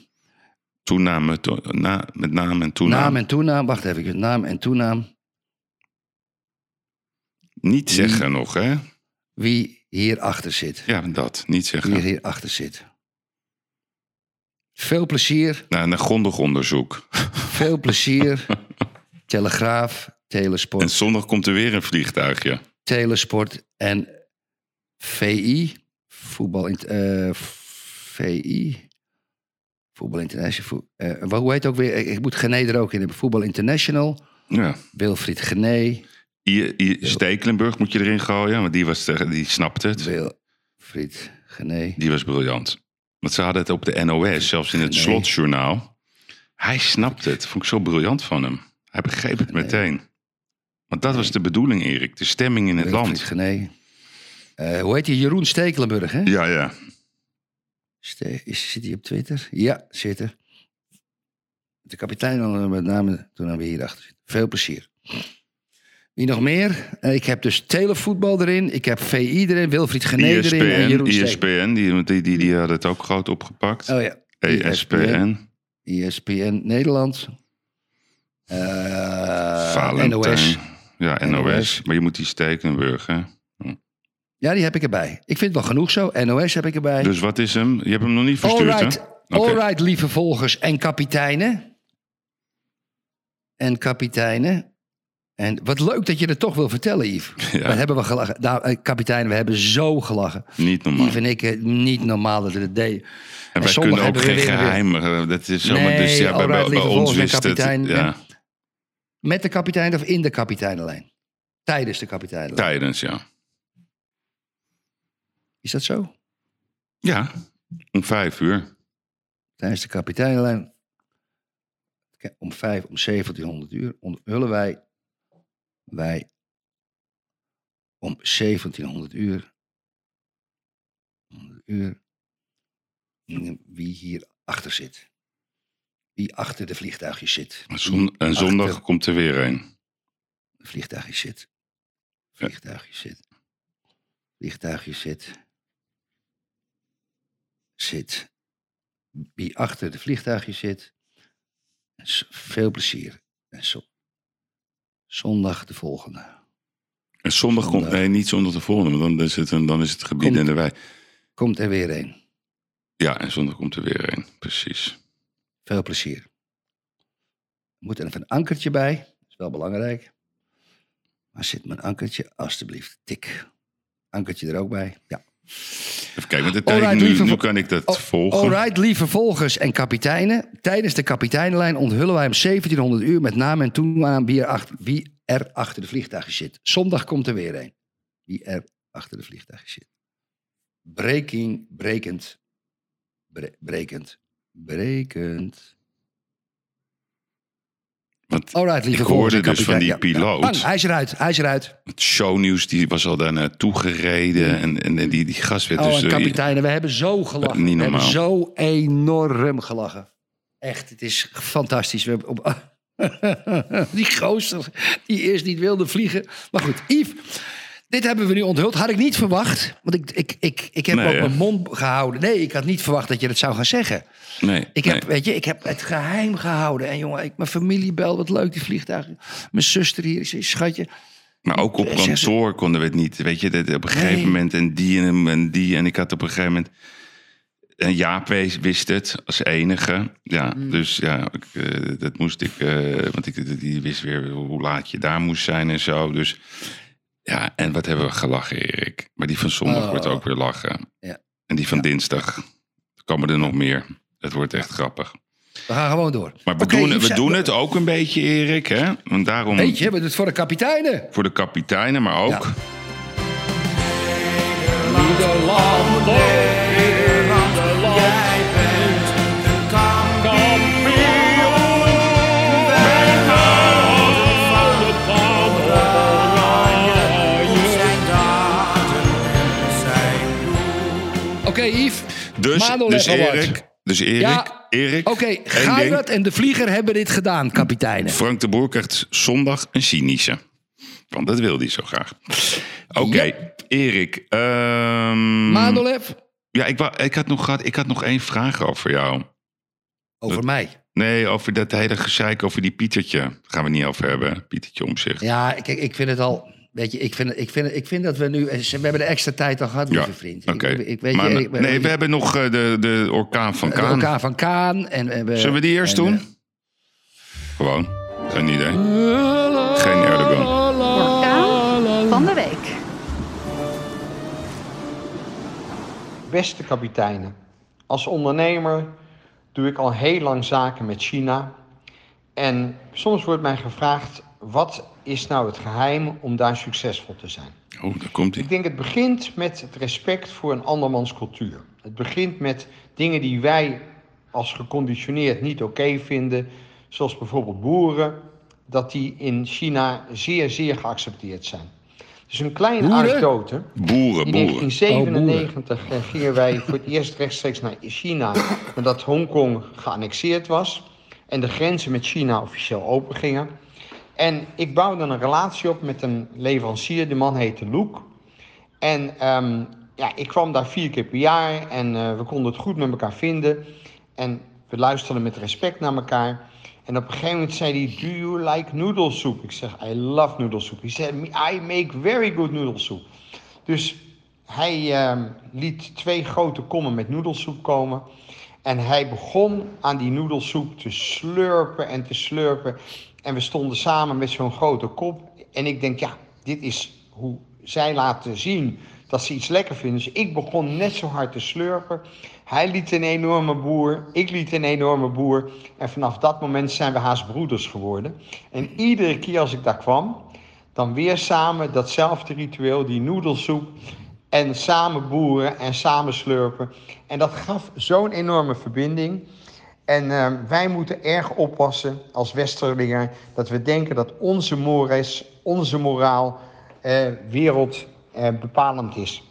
Toename, to- na, met naam en toenaam. Naam en toenaam. Wacht even. Naam en toenaam. Niet zeggen nog, hè? Wie hierachter zit. Ja, dat. Niet Wie zeggen. hierachter zit. Veel plezier. Na een grondig onderzoek. Veel plezier. Telegraaf. Telesport. En zondag komt er weer een vliegtuigje. Telesport en VI. Voetbal. eh, VI. Voetbal International. Eh, wat- hoe heet het ook weer? Ik moet Gené er ook in hebben. Voetbal International. Ja. Wilfried Gené. I, I, Stekelenburg moet je erin gooien, want die, was, de- die snapte het. Wilfried Gené. Die was briljant. Want ze hadden het op de NOS, zelfs in het slotjournaal. Hij snapte het. Vond ik zo briljant van hem. Hij begreep het meteen. Want dat was de bedoeling, Erik. De stemming in het Wilfried land. Gené. Eh, hoe heet hij? Jeroen Stekelenburg, hè? Ja, ja. Zit hij op Twitter? Ja, zit er. De kapitein dan met name toen we hierachter zitten. Veel plezier. Wie nog meer? Eh, ik heb dus televoetbal erin. Ik heb VI erin. Wilfried Gené erin. En Jeroen. ESPN die, die, die, die had het ook groot opgepakt. Oh ja. ESPN. ESPN Nederland. Eh, Valentijn. NOS. Ja, NOS. NOS. Maar je moet die Stekelenburg, hè? Ja, die heb ik erbij. Ik vind het wel genoeg zo. NOS heb ik erbij. Dus wat is hem? Je hebt hem nog niet verstuurd, Alright, hè? Oké. alright, lieve volgers en kapiteinen. En kapiteinen. En wat leuk dat je het toch wil vertellen, Yves. Ja. Wat hebben we gelachen? Nou, eh, kapitein, we hebben zo gelachen. Niet normaal. Yves en ik, eh, niet normaal dat we het deden. En wij kunnen ook geen geheimen. eh, Dat is zomaar. Nee, dus ja, bij, bij, ons wist het. Ja, Met de kapitein of in de kapiteinenlijn? Tijdens de kapiteinenlijn. tijdens, ja. Is dat zo? Ja, om vijf uur. Tijdens de kapiteinenlijn. Kijk, Om vijf, om 1700 uur onthullen wij, wij om 1700 uur, 100 uur wie hier achter zit. Wie achter de vliegtuigjes zit. En zon- en Wie zondag komt er weer een. de vliegtuigjes zit. Vliegtuigjes zit. Vliegtuigjes zit. Zit. Wie achter de vliegtuigjes zit. Veel plezier. En zo- zondag de volgende. En zondag komt. Nee, niet zondag de volgende, want dan is het, een, dan is het gebied Komt. in de wei. Komt er weer een. Ja, en zondag komt er weer een. Precies. Veel plezier. Er moet er even een ankertje bij. Dat is wel belangrijk. Waar zit mijn ankertje? Alsjeblieft. Tik. Ankertje er ook bij. Ja. Even kijken, met de tijd. Nu, kan ik dat Oh, volgen. Alright, lieve volgers en kapiteinen. Tijdens de kapiteinenlijn onthullen wij om 1700 uur met naam en toenaan wie wie er achter de vliegtuigjes zit. Zondag komt er weer een. Wie er achter de vliegtuigjes zit. Breking, brekend, bre- brekend, brekend. Want Alright, lieve ik hoorde dus van die. Ja, piloot. Bang, hij is eruit, hij is eruit. Het shownieuws die was al daar naartoe gereden. En, en die, die gast werd Oh, dus... eh, kapiteinen, we hebben zo gelachen. Niet we hebben normaal. zo enorm gelachen. Echt, het is fantastisch. We hebben op, die gozer die eerst niet wilde vliegen. Maar goed, Yves, dit hebben we nu onthuld. Had ik niet verwacht, want ik, ik, ik, ik heb Nee, ook mijn mond gehouden. Nee, ik had niet verwacht dat je dat zou gaan zeggen. nee, Ik nee. heb, weet je, ik heb het geheim gehouden. En jongen, ik, mijn familie belt, wat leuk die vliegtuigen. Mijn zuster hier, zei, schatje. Maar ook op ze- kantoor konden we het niet. Weet je, dat op een gegeven Nee. moment en die en, en die. En ik had op een gegeven moment. En Jaap wist het als enige. Ja, Mm. dus ja, ik, eh, dat moest ik. eh, want ik, die wist weer hoe laat je daar moest zijn en zo. Dus ja, en wat hebben we gelachen, Erik. Maar die van zondag Oh. wordt ook weer lachen. Ja. En die van dinsdag komen er nog meer. Het wordt echt grappig. We gaan gewoon door. Maar we doen, we doen het ook een beetje, Erik. Hè? Want daarom Weet je, we doen het voor de kapiteinen. voor de kapiteinen, maar ook. Ja. Dus, dus. Erik, dus Erik, Ja, Erik, Oké, ding. en de Vlieger hebben dit gedaan, kapiteinen. Frank de Boer krijgt zondag een cynische. Want dat wil hij zo graag. Oké, Erik. ehm, Manolev, ja, ik, ik, had nog gehad, ik had nog één vraag over jou. over mij. Nee, over dat hele gezeik over die Pietertje. Daar gaan we niet over hebben. Pietertje om zich. Ja, kijk, ik vind het al... Weet je, ik vind, ik vind, ik vind dat we nu... We hebben de extra tijd al gehad, lieve vriend. Oké. Ik, ik, weet Maar je, ik- nee, we hebben nog eh, de, de orkaan van de Kaan. orkaan van Kaan. En, en we, Zullen we die eerst en, doen? eh, Gewoon. Geen idee. Geen Erdogan. Orkaan van de week. Beste kapiteinen, als ondernemer doe ik al heel lang zaken met China. En soms wordt mij gevraagd, wat is nou het geheim om daar succesvol te zijn? Oh, daar komt hij. Ik denk het begint met het respect voor een andermans cultuur. Het begint met dingen die wij als geconditioneerd niet oké vinden, zoals bijvoorbeeld boeren, dat die in China zeer, zeer geaccepteerd zijn. Dus een kleine Boeren? anekdote. Boeren, In boeren. 1997 eh, gingen wij voor het eerst rechtstreeks naar China, nadat Hongkong geannexeerd was en de grenzen met China officieel open gingen. En ik bouwde een relatie op met een leverancier, de man heette Luke. En ehm, ja, ik kwam daar vier keer per jaar en eh, we konden het goed met elkaar vinden. En we luisterden met respect naar elkaar. En op een gegeven moment zei hij, do you like noodle? Ik zeg, I love noodle soup. Hij zei, I make very good noodle. Dus hij ehm, liet twee grote kommen met noedelsoep komen. En hij begon aan die noedelsoep te slurpen en te slurpen. En we stonden samen met zo'n grote kop En ik denk, ja, dit is hoe zij laten zien dat ze iets lekker vinden. Dus ik begon net zo hard te slurpen. Hij liet een enorme boer, ik liet een enorme boer. En vanaf dat moment zijn we haast broeders geworden. En iedere keer als ik daar kwam, dan weer samen datzelfde ritueel, die noedelsoep. En samen boeren en samen slurpen. En dat gaf zo'n enorme verbinding. En eh, wij moeten erg oppassen als Westerlingen dat we denken dat onze mores, onze moraal, eh, wereld eh, is.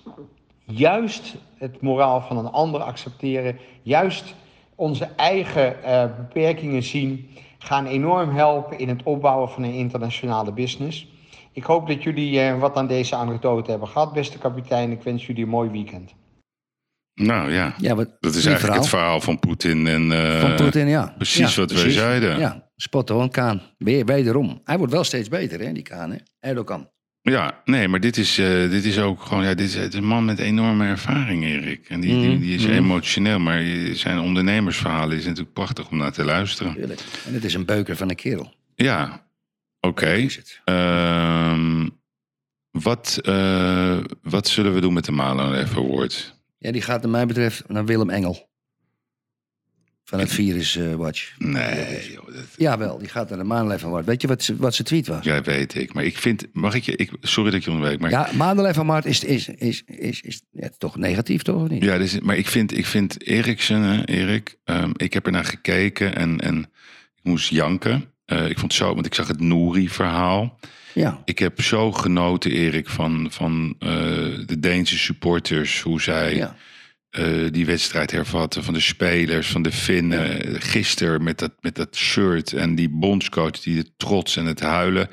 Juist het moraal van een ander accepteren, juist onze eigen eh, beperkingen zien, gaan enorm helpen in het opbouwen van een internationale business. Ik hoop dat jullie wat aan deze anekdote hebben gehad, beste kapitein. Ik wens jullie een mooi weekend. Nou ja, Ja, wat, dat is eigenlijk het verhaal van Poetin. En, eh, Van Poetin, ja. Precies Ja, wat wij precies. zeiden. Ja, spot on, Kaan. Weer, wederom. Hij wordt wel steeds beter, hè, die Kaan, hè? Erdogan. Ja, nee, maar dit is, eh, dit is ook gewoon, ja, dit is, het is een man met enorme ervaring, Erik. En die, die, Mhm, die is mhm. emotioneel, maar zijn ondernemersverhalen is natuurlijk prachtig om naar te luisteren. Tuurlijk. En het is een beuker van een kerel. Ja, oké. Ehm, wat, eh, wat zullen we doen met de Malon Award? Ja, die gaat, wat mij betreft, naar Willem Engel. Van het Virus eh, Watch. Nee, joh, dat, Jawel, die gaat naar de Maanleven Award. Weet je wat, ze- wat zijn tweet was? ja, weet ik. Maar ik vind, mag ik je, ik, sorry dat ik je onderbreek, maar Ja, Maanleven Award is, is, is, is, is ja, toch negatief, toch? Of niet? Ja, dus, maar ik vind, ik vind Eriksen, hè, Erik, ehm, ik heb er naar gekeken en, en ik moest janken. Eh, ik vond zo, want ik zag het Nouri-verhaal. Ja. Ik heb zo genoten, Erik, van, van eh, de Deense supporters, hoe zij Ja. eh, die wedstrijd hervatten, van de spelers, van de Finnen. Gisteren met dat, met dat shirt en die bondscoach, die het trots en het huilen.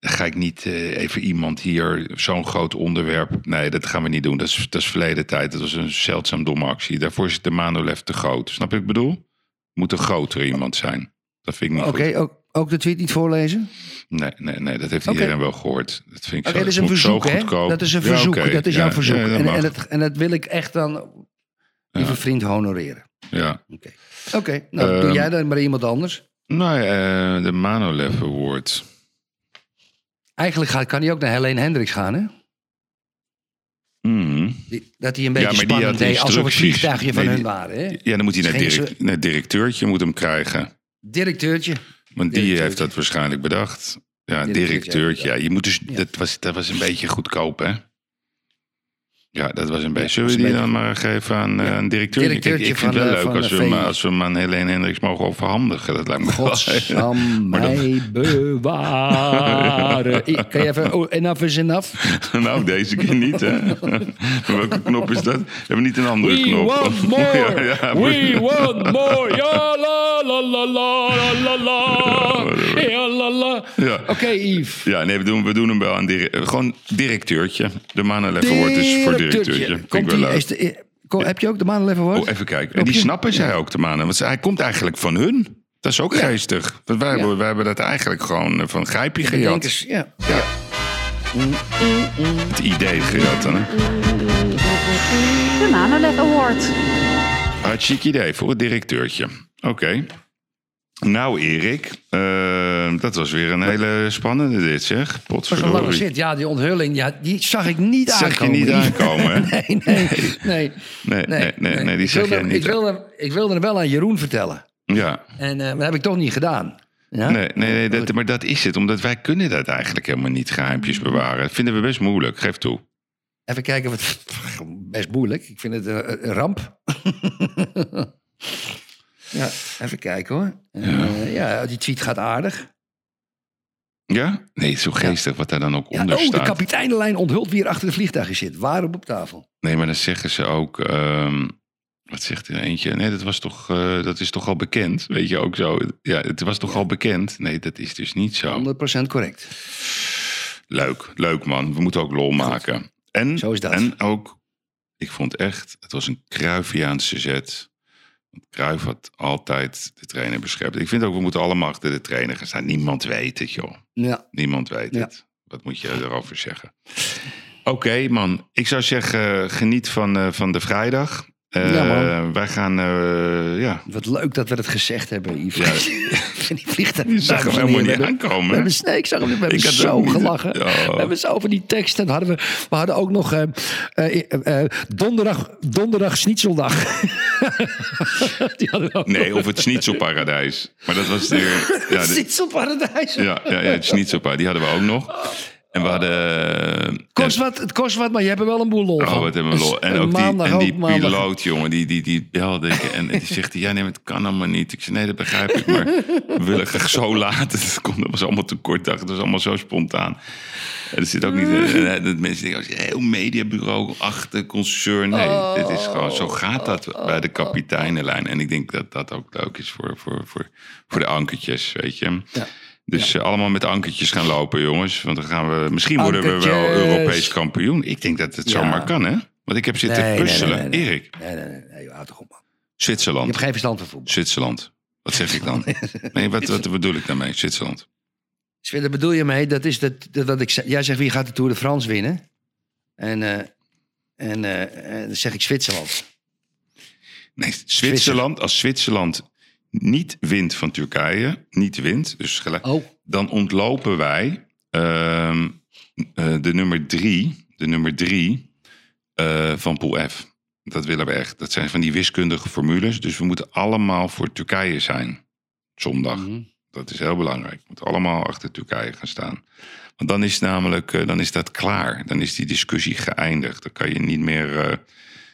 Dan ga ik niet even iemand hier, zo'n groot onderwerp. Nee, dat gaan we niet doen. Dat is, dat is verleden tijd. Dat was een zeldzaam domme actie. Daarvoor is de Manolev te groot. Snap je wat ik bedoel? Moet een grotere iemand zijn. Dat vind ik niet Oké, goed. Ook, de tweet niet voorlezen? Nee, nee, nee, dat heeft iedereen wel gehoord. Dat vind ik Oké, zo, dat is een verzoek, hè? goedkoop. Dat is een Ja, verzoek. Dat is Ja, jouw verzoek. ja, dat en, en, dat, en dat wil ik echt dan, lieve vriend, honoreren. Ja. Oké, Oké, nou doe Ehm, jij dan maar iemand anders. Nou, eh, de Manolev Award. Eigenlijk kan hij ook naar Helene Hendricks gaan, hè? Die- dat hij een Ja, beetje spannend deed, alsof het vliegtuigje van Nee, hun die- waren, hè? Ja, dan moet hij naar, direct, naar directeurtje moet hem krijgen. Directeurtje. Want die heeft dat waarschijnlijk bedacht. Ja, Directeurtje. Ja, je moet dus, dat, was, dat was een beetje goedkoop, hè? Ja, dat was een beetje. Zullen we die dan maar geven aan eh, Ja. een Directeurtje ik vind van het wel de- leuk als we, hem, als we hem aan Helene Hendricks mogen overhandigen. Dat lijkt me wel. Godsam dat- mij bewaren. I- Kan je even... Oh, enough is enough. nou, deze keer niet, hè? Welke knop is dat? We hebben niet een andere We knop. want more. Ja, ja, We want more. Ja, la, la, la, la, la, la, la. Ja, la, la. Ja. Oké, Yves. Ja, nee, we doen, we doen hem wel aan eh, gewoon directeurtje. De Manenleven wordt dus voor directeurtje. Vind ik Komt die, is de, kom- heb je ook de Maanleven Award? Oh, even kijken. En die snappen zij ook, de mannen. Want hij komt eigenlijk van hun. Dat is ook geestig. Want wij, hebben, wij hebben dat eigenlijk gewoon eh, van Grijpje gejat. denkers, ja. Het idee gejat dan, hè? De Manolev Award. Hartstikke idee voor het directeurtje. Oké. Nou, Erik. eh, dat was weer een hele spannende dit, zeg. Dat was een lange Potverdorie. zit. Ja, die onthulling, ja, die zag ik niet Zag je aankomen. niet aankomen, hè? nee, nee, nee. Nee, nee, nee, nee, die ik zag wilde, jij niet. Ik wilde, ik wilde er wel aan Jeroen vertellen. Ja. En eh, dat heb ik toch niet gedaan. Ja? Nee, nee, nee dat, maar dat is het. Omdat wij kunnen dat eigenlijk helemaal niet geheimpjes bewaren. Dat vinden we best moeilijk. Geef toe. Even kijken wat. Best moeilijk. Ik vind het eh, een ramp. ja, even kijken hoor. Eh, ja, die tweet gaat aardig. Ja? Nee, zo geestig wat daar dan ook onder oh, de kapiteinenlijn onthult wie er achter de vliegtuigen zit. Waarop op tafel? Nee, maar dan zeggen ze ook. ehm, wat zegt er eentje? Nee, dat, was toch, eh, dat is toch al bekend. Weet je ook zo. Ja, het was toch al bekend? Nee, dat is dus niet zo. 100% correct. Leuk, leuk man. We moeten ook lol maken. En, Zo is dat. En ook, ik vond echt, het was een Cruyffiaanse zet. Want Cruijff had altijd de trainer beschermd. Ik vind ook, we moeten allemaal achter de trainer gaan staan. Niemand weet het, joh. Ja. Niemand weet Ja. het. Wat moet je erover zeggen? Oké, man. Ik zou zeggen, geniet van, eh, van de vrijdag. Eh, Ja, man. wij gaan, eh, ja. Wat leuk dat we het gezegd hebben, Yves. die vliegtuig. Zag hem helemaal niet aankomen, We hebben, nee, ik zag hem. We hebben zo gelachen. We hebben zo over die tekst. En hadden we, we hadden ook nog eh, eh, eh, eh, donderdag, donderdag Schnitzeldag. die hadden we ook Nee, of het Schnitzelparadijs. Maar dat was weer... Ja, de- ja, ja, ja, het Schnitzelparadijs, die hadden we ook nog. En we hadden... Kost wat, het kost wat, maar je hebt er wel een boel lol Oh, van. wat hebben we lol. En Dus, ook die, en die maandag. piloot, jongen, die, die, die belde ik. En die zegt, ja nee, het kan allemaal niet. Ik zei, nee, dat begrijp ik. Maar we willen graag zo laat. Dat, was allemaal te kort dag. Het was allemaal zo spontaan. En er zit ook niet... en, eh, dat mensen denken, oh, heel mediabureau achter, concern. Nee, dit is gewoon... Zo gaat dat bij de kapiteinenlijn. En ik denk dat dat ook leuk is voor, voor, voor, voor de ankertjes, weet je. Dus eh, allemaal met ankertjes gaan lopen, jongens. Want dan gaan we... Misschien worden we wel. Europees kampioen. Ik denk dat het Ja. zomaar kan, hè? Want ik heb zitten Nee, puzzelen. nee, nee, nee. Erik, Nee, nee, nee. nee houd toch op, man. Je Zwitserland. hebt geen verstand van voetbal. Zwitserland. Wat zeg ik dan? Nee, wat, wat bedoel ik daarmee? Zwitserland. Daar bedoel je mee? Dat is dat, dat, ik. Jij zegt wie gaat de Tour de France winnen? En, eh, en, eh, en dan zeg ik Zwitserland. Nee, Zwitserland. Als Zwitserland niet wint van Turkije, niet wint, dus gelijk, Oh, dan ontlopen wij ehm, eh, de nummer drie, de nummer drie eh, van Pool F. Dat willen we echt. Dat zijn van die wiskundige formules. Dus we moeten allemaal voor Turkije zijn. Zondag. Mhm. Dat is heel belangrijk. We moeten allemaal achter Turkije gaan staan. Want dan is namelijk, eh, dan is dat klaar. Dan is die discussie geëindigd. Dan kan je niet meer.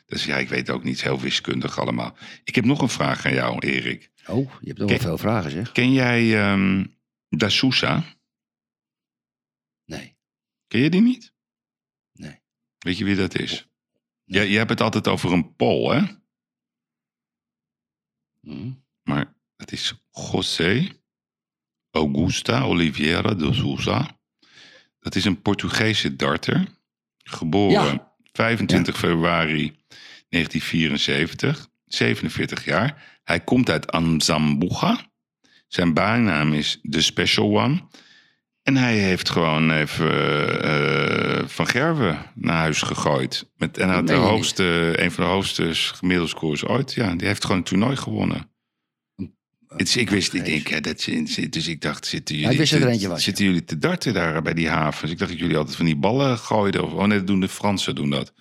dus ja, ik weet ook niet, heel wiskundig allemaal. Ik heb nog een vraag aan jou, Erik. Oh je hebt nog wel veel vragen, zeg. Ken jij ehm Da Sousa? Nee. Ken je die niet? Nee. Weet je wie dat is? Je hebt het altijd over een Pool, hè? Mhm. Maar het is José Augusta Oliveira de Sousa. Dat is een Portugese darter. Geboren Ja. 25 februari 1974. 47 jaar. Hij komt uit Anzambuja. Zijn bijnaam is The Special One. En hij heeft gewoon even eh, Van Gerwen naar huis gegooid. Met, en hij had de hoogste, een van de hoogste gemiddelde scores ooit. Ja, die heeft gewoon een toernooi gewonnen. Het is, ik wist, ik denk, ja, dat zit, dus ik dacht, zitten Ja, jullie, ik wist dat er te, eentje was, zitten jullie te darten daar bij die havens? Ik dacht dat jullie altijd van die ballen gooiden. Of, oh nee, dat doen de Fransen doen dat.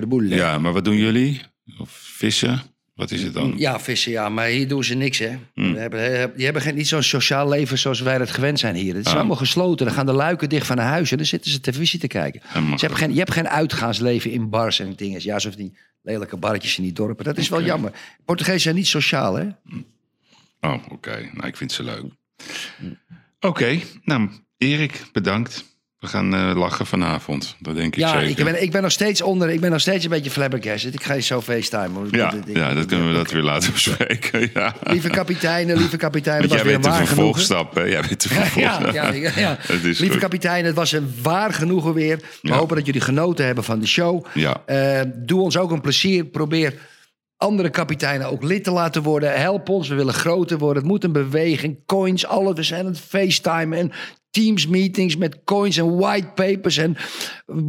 De boule. Ja, maar wat doen jullie? Of vissen? Wat is het dan? Ja, vissen, ja. Maar hier doen ze niks, hè. Hmm. We hebben, die hebben geen, niet zo'n sociaal leven zoals wij dat gewend zijn hier. Het is Ah. allemaal gesloten. Dan gaan de luiken dicht van de huis en dan zitten ze televisie te kijken. Ze hebben geen, je hebt geen uitgaansleven in bars en dingen. Ja, zoals die lelijke barretjes in die dorpen. Dat is wel jammer. Portugezen zijn niet sociaal, hè? Oh, oké. Nou, ik vind ze leuk. Oké, nou, Erik, bedankt. We gaan eh, lachen vanavond. Dat denk ik Ja, zeker. ik ben, ik ben nog steeds onder. Ik ben nog steeds een beetje flabbergasted. Ik ga je zo facetimen. ja, Dat- ja, dat kunnen we dat weer laten bespreken. Ja. Lieve kapiteinen, lieve kapiteinen. Want Het was weer een waar vervolgstap, hè? Jij bent de vervolgstap. ja, ja, ja. Lieve goed. kapitein, het was een waar genoegen weer. We hopen dat jullie genoten hebben van de show. Ja. Eh, doe ons ook een plezier. Probeer andere kapiteinen ook lid te laten worden. Help ons, we willen groter worden. Het moet een beweging. Coins, alles. We zijn aan het FaceTime en Teams meetings met coins en white papers en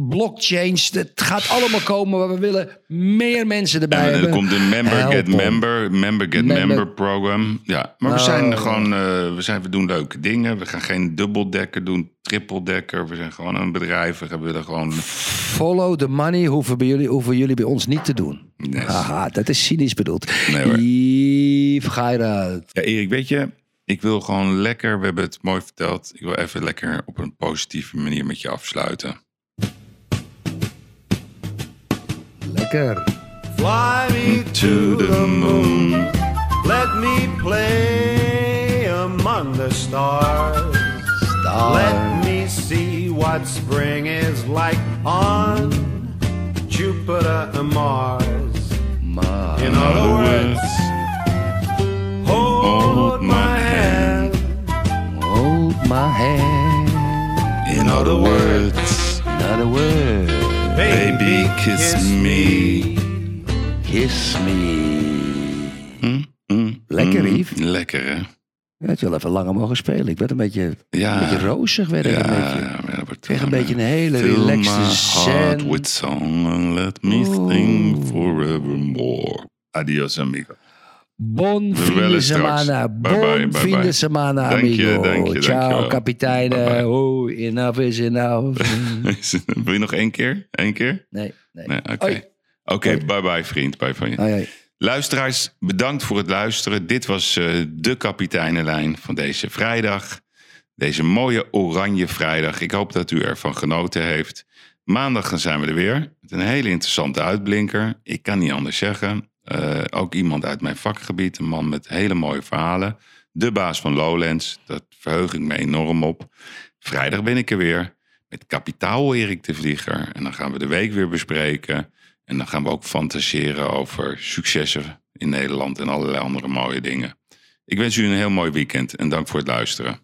blockchains. Het gaat allemaal komen, maar we willen meer mensen erbij En er komt een member Help get member, member get Member- member program. Ja, maar we Nou. zijn gewoon, eh, we, zijn, we doen leuke dingen. We gaan geen dubbeldekker doen, trippeldekker. We zijn gewoon een bedrijf. We willen gewoon. Follow the money hoeven, bij jullie, hoeven jullie bij ons niet te doen. Yes. Haha, dat is cynisch bedoeld. Nee, hoor. Yves Geirat. Ja, Erik, weet je, ik wil gewoon lekker. We hebben het mooi verteld. Ik wil even lekker op een positieve manier met je afsluiten. Lekker. Fly me To the moon. Let me play among the stars. Let me see what spring is like on Jupiter and Mars. In other words, my hand. In other words, Another word. baby, kiss me. Kiss me. Mm, mm, Lekker, mm. Yves. Lekker, hè? Ja, het is wel even langer mogen spelen. Ik werd een beetje, Ja. een beetje rozig. Werd ik Ja, een beetje. ja, kreeg een beetje een hele relaxte zen. with song and let me sing forevermore. Adios, amigo. Bon We fin bellen de straks. semana. Bye Bon bye semana, Dank je, amigo. dank je, Ciao, kapiteinen. Oh, enough is enough. Wil je nog één keer? Eén keer? nee, nee. Nee, oké. Bye bye vriend. Bye van je. Hoi. Luisteraars, bedankt voor het luisteren. Dit was eh, de kapiteinenlijn van deze vrijdag. Deze mooie oranje vrijdag. Ik hoop dat u ervan genoten heeft. Maandag zijn we er weer. Met een hele interessante uitblinker. Ik kan niet anders zeggen. Eh, ook iemand uit mijn vakgebied. Een man met hele mooie verhalen. De baas van Lowlands. Dat verheug ik me enorm op. Vrijdag ben ik er weer. Met kapitaal Erik de Vlieger. En dan gaan we de week weer bespreken. En dan gaan we ook fantaseren over successen in Nederland en allerlei andere mooie dingen. Ik wens u een heel mooi weekend en dank voor het luisteren.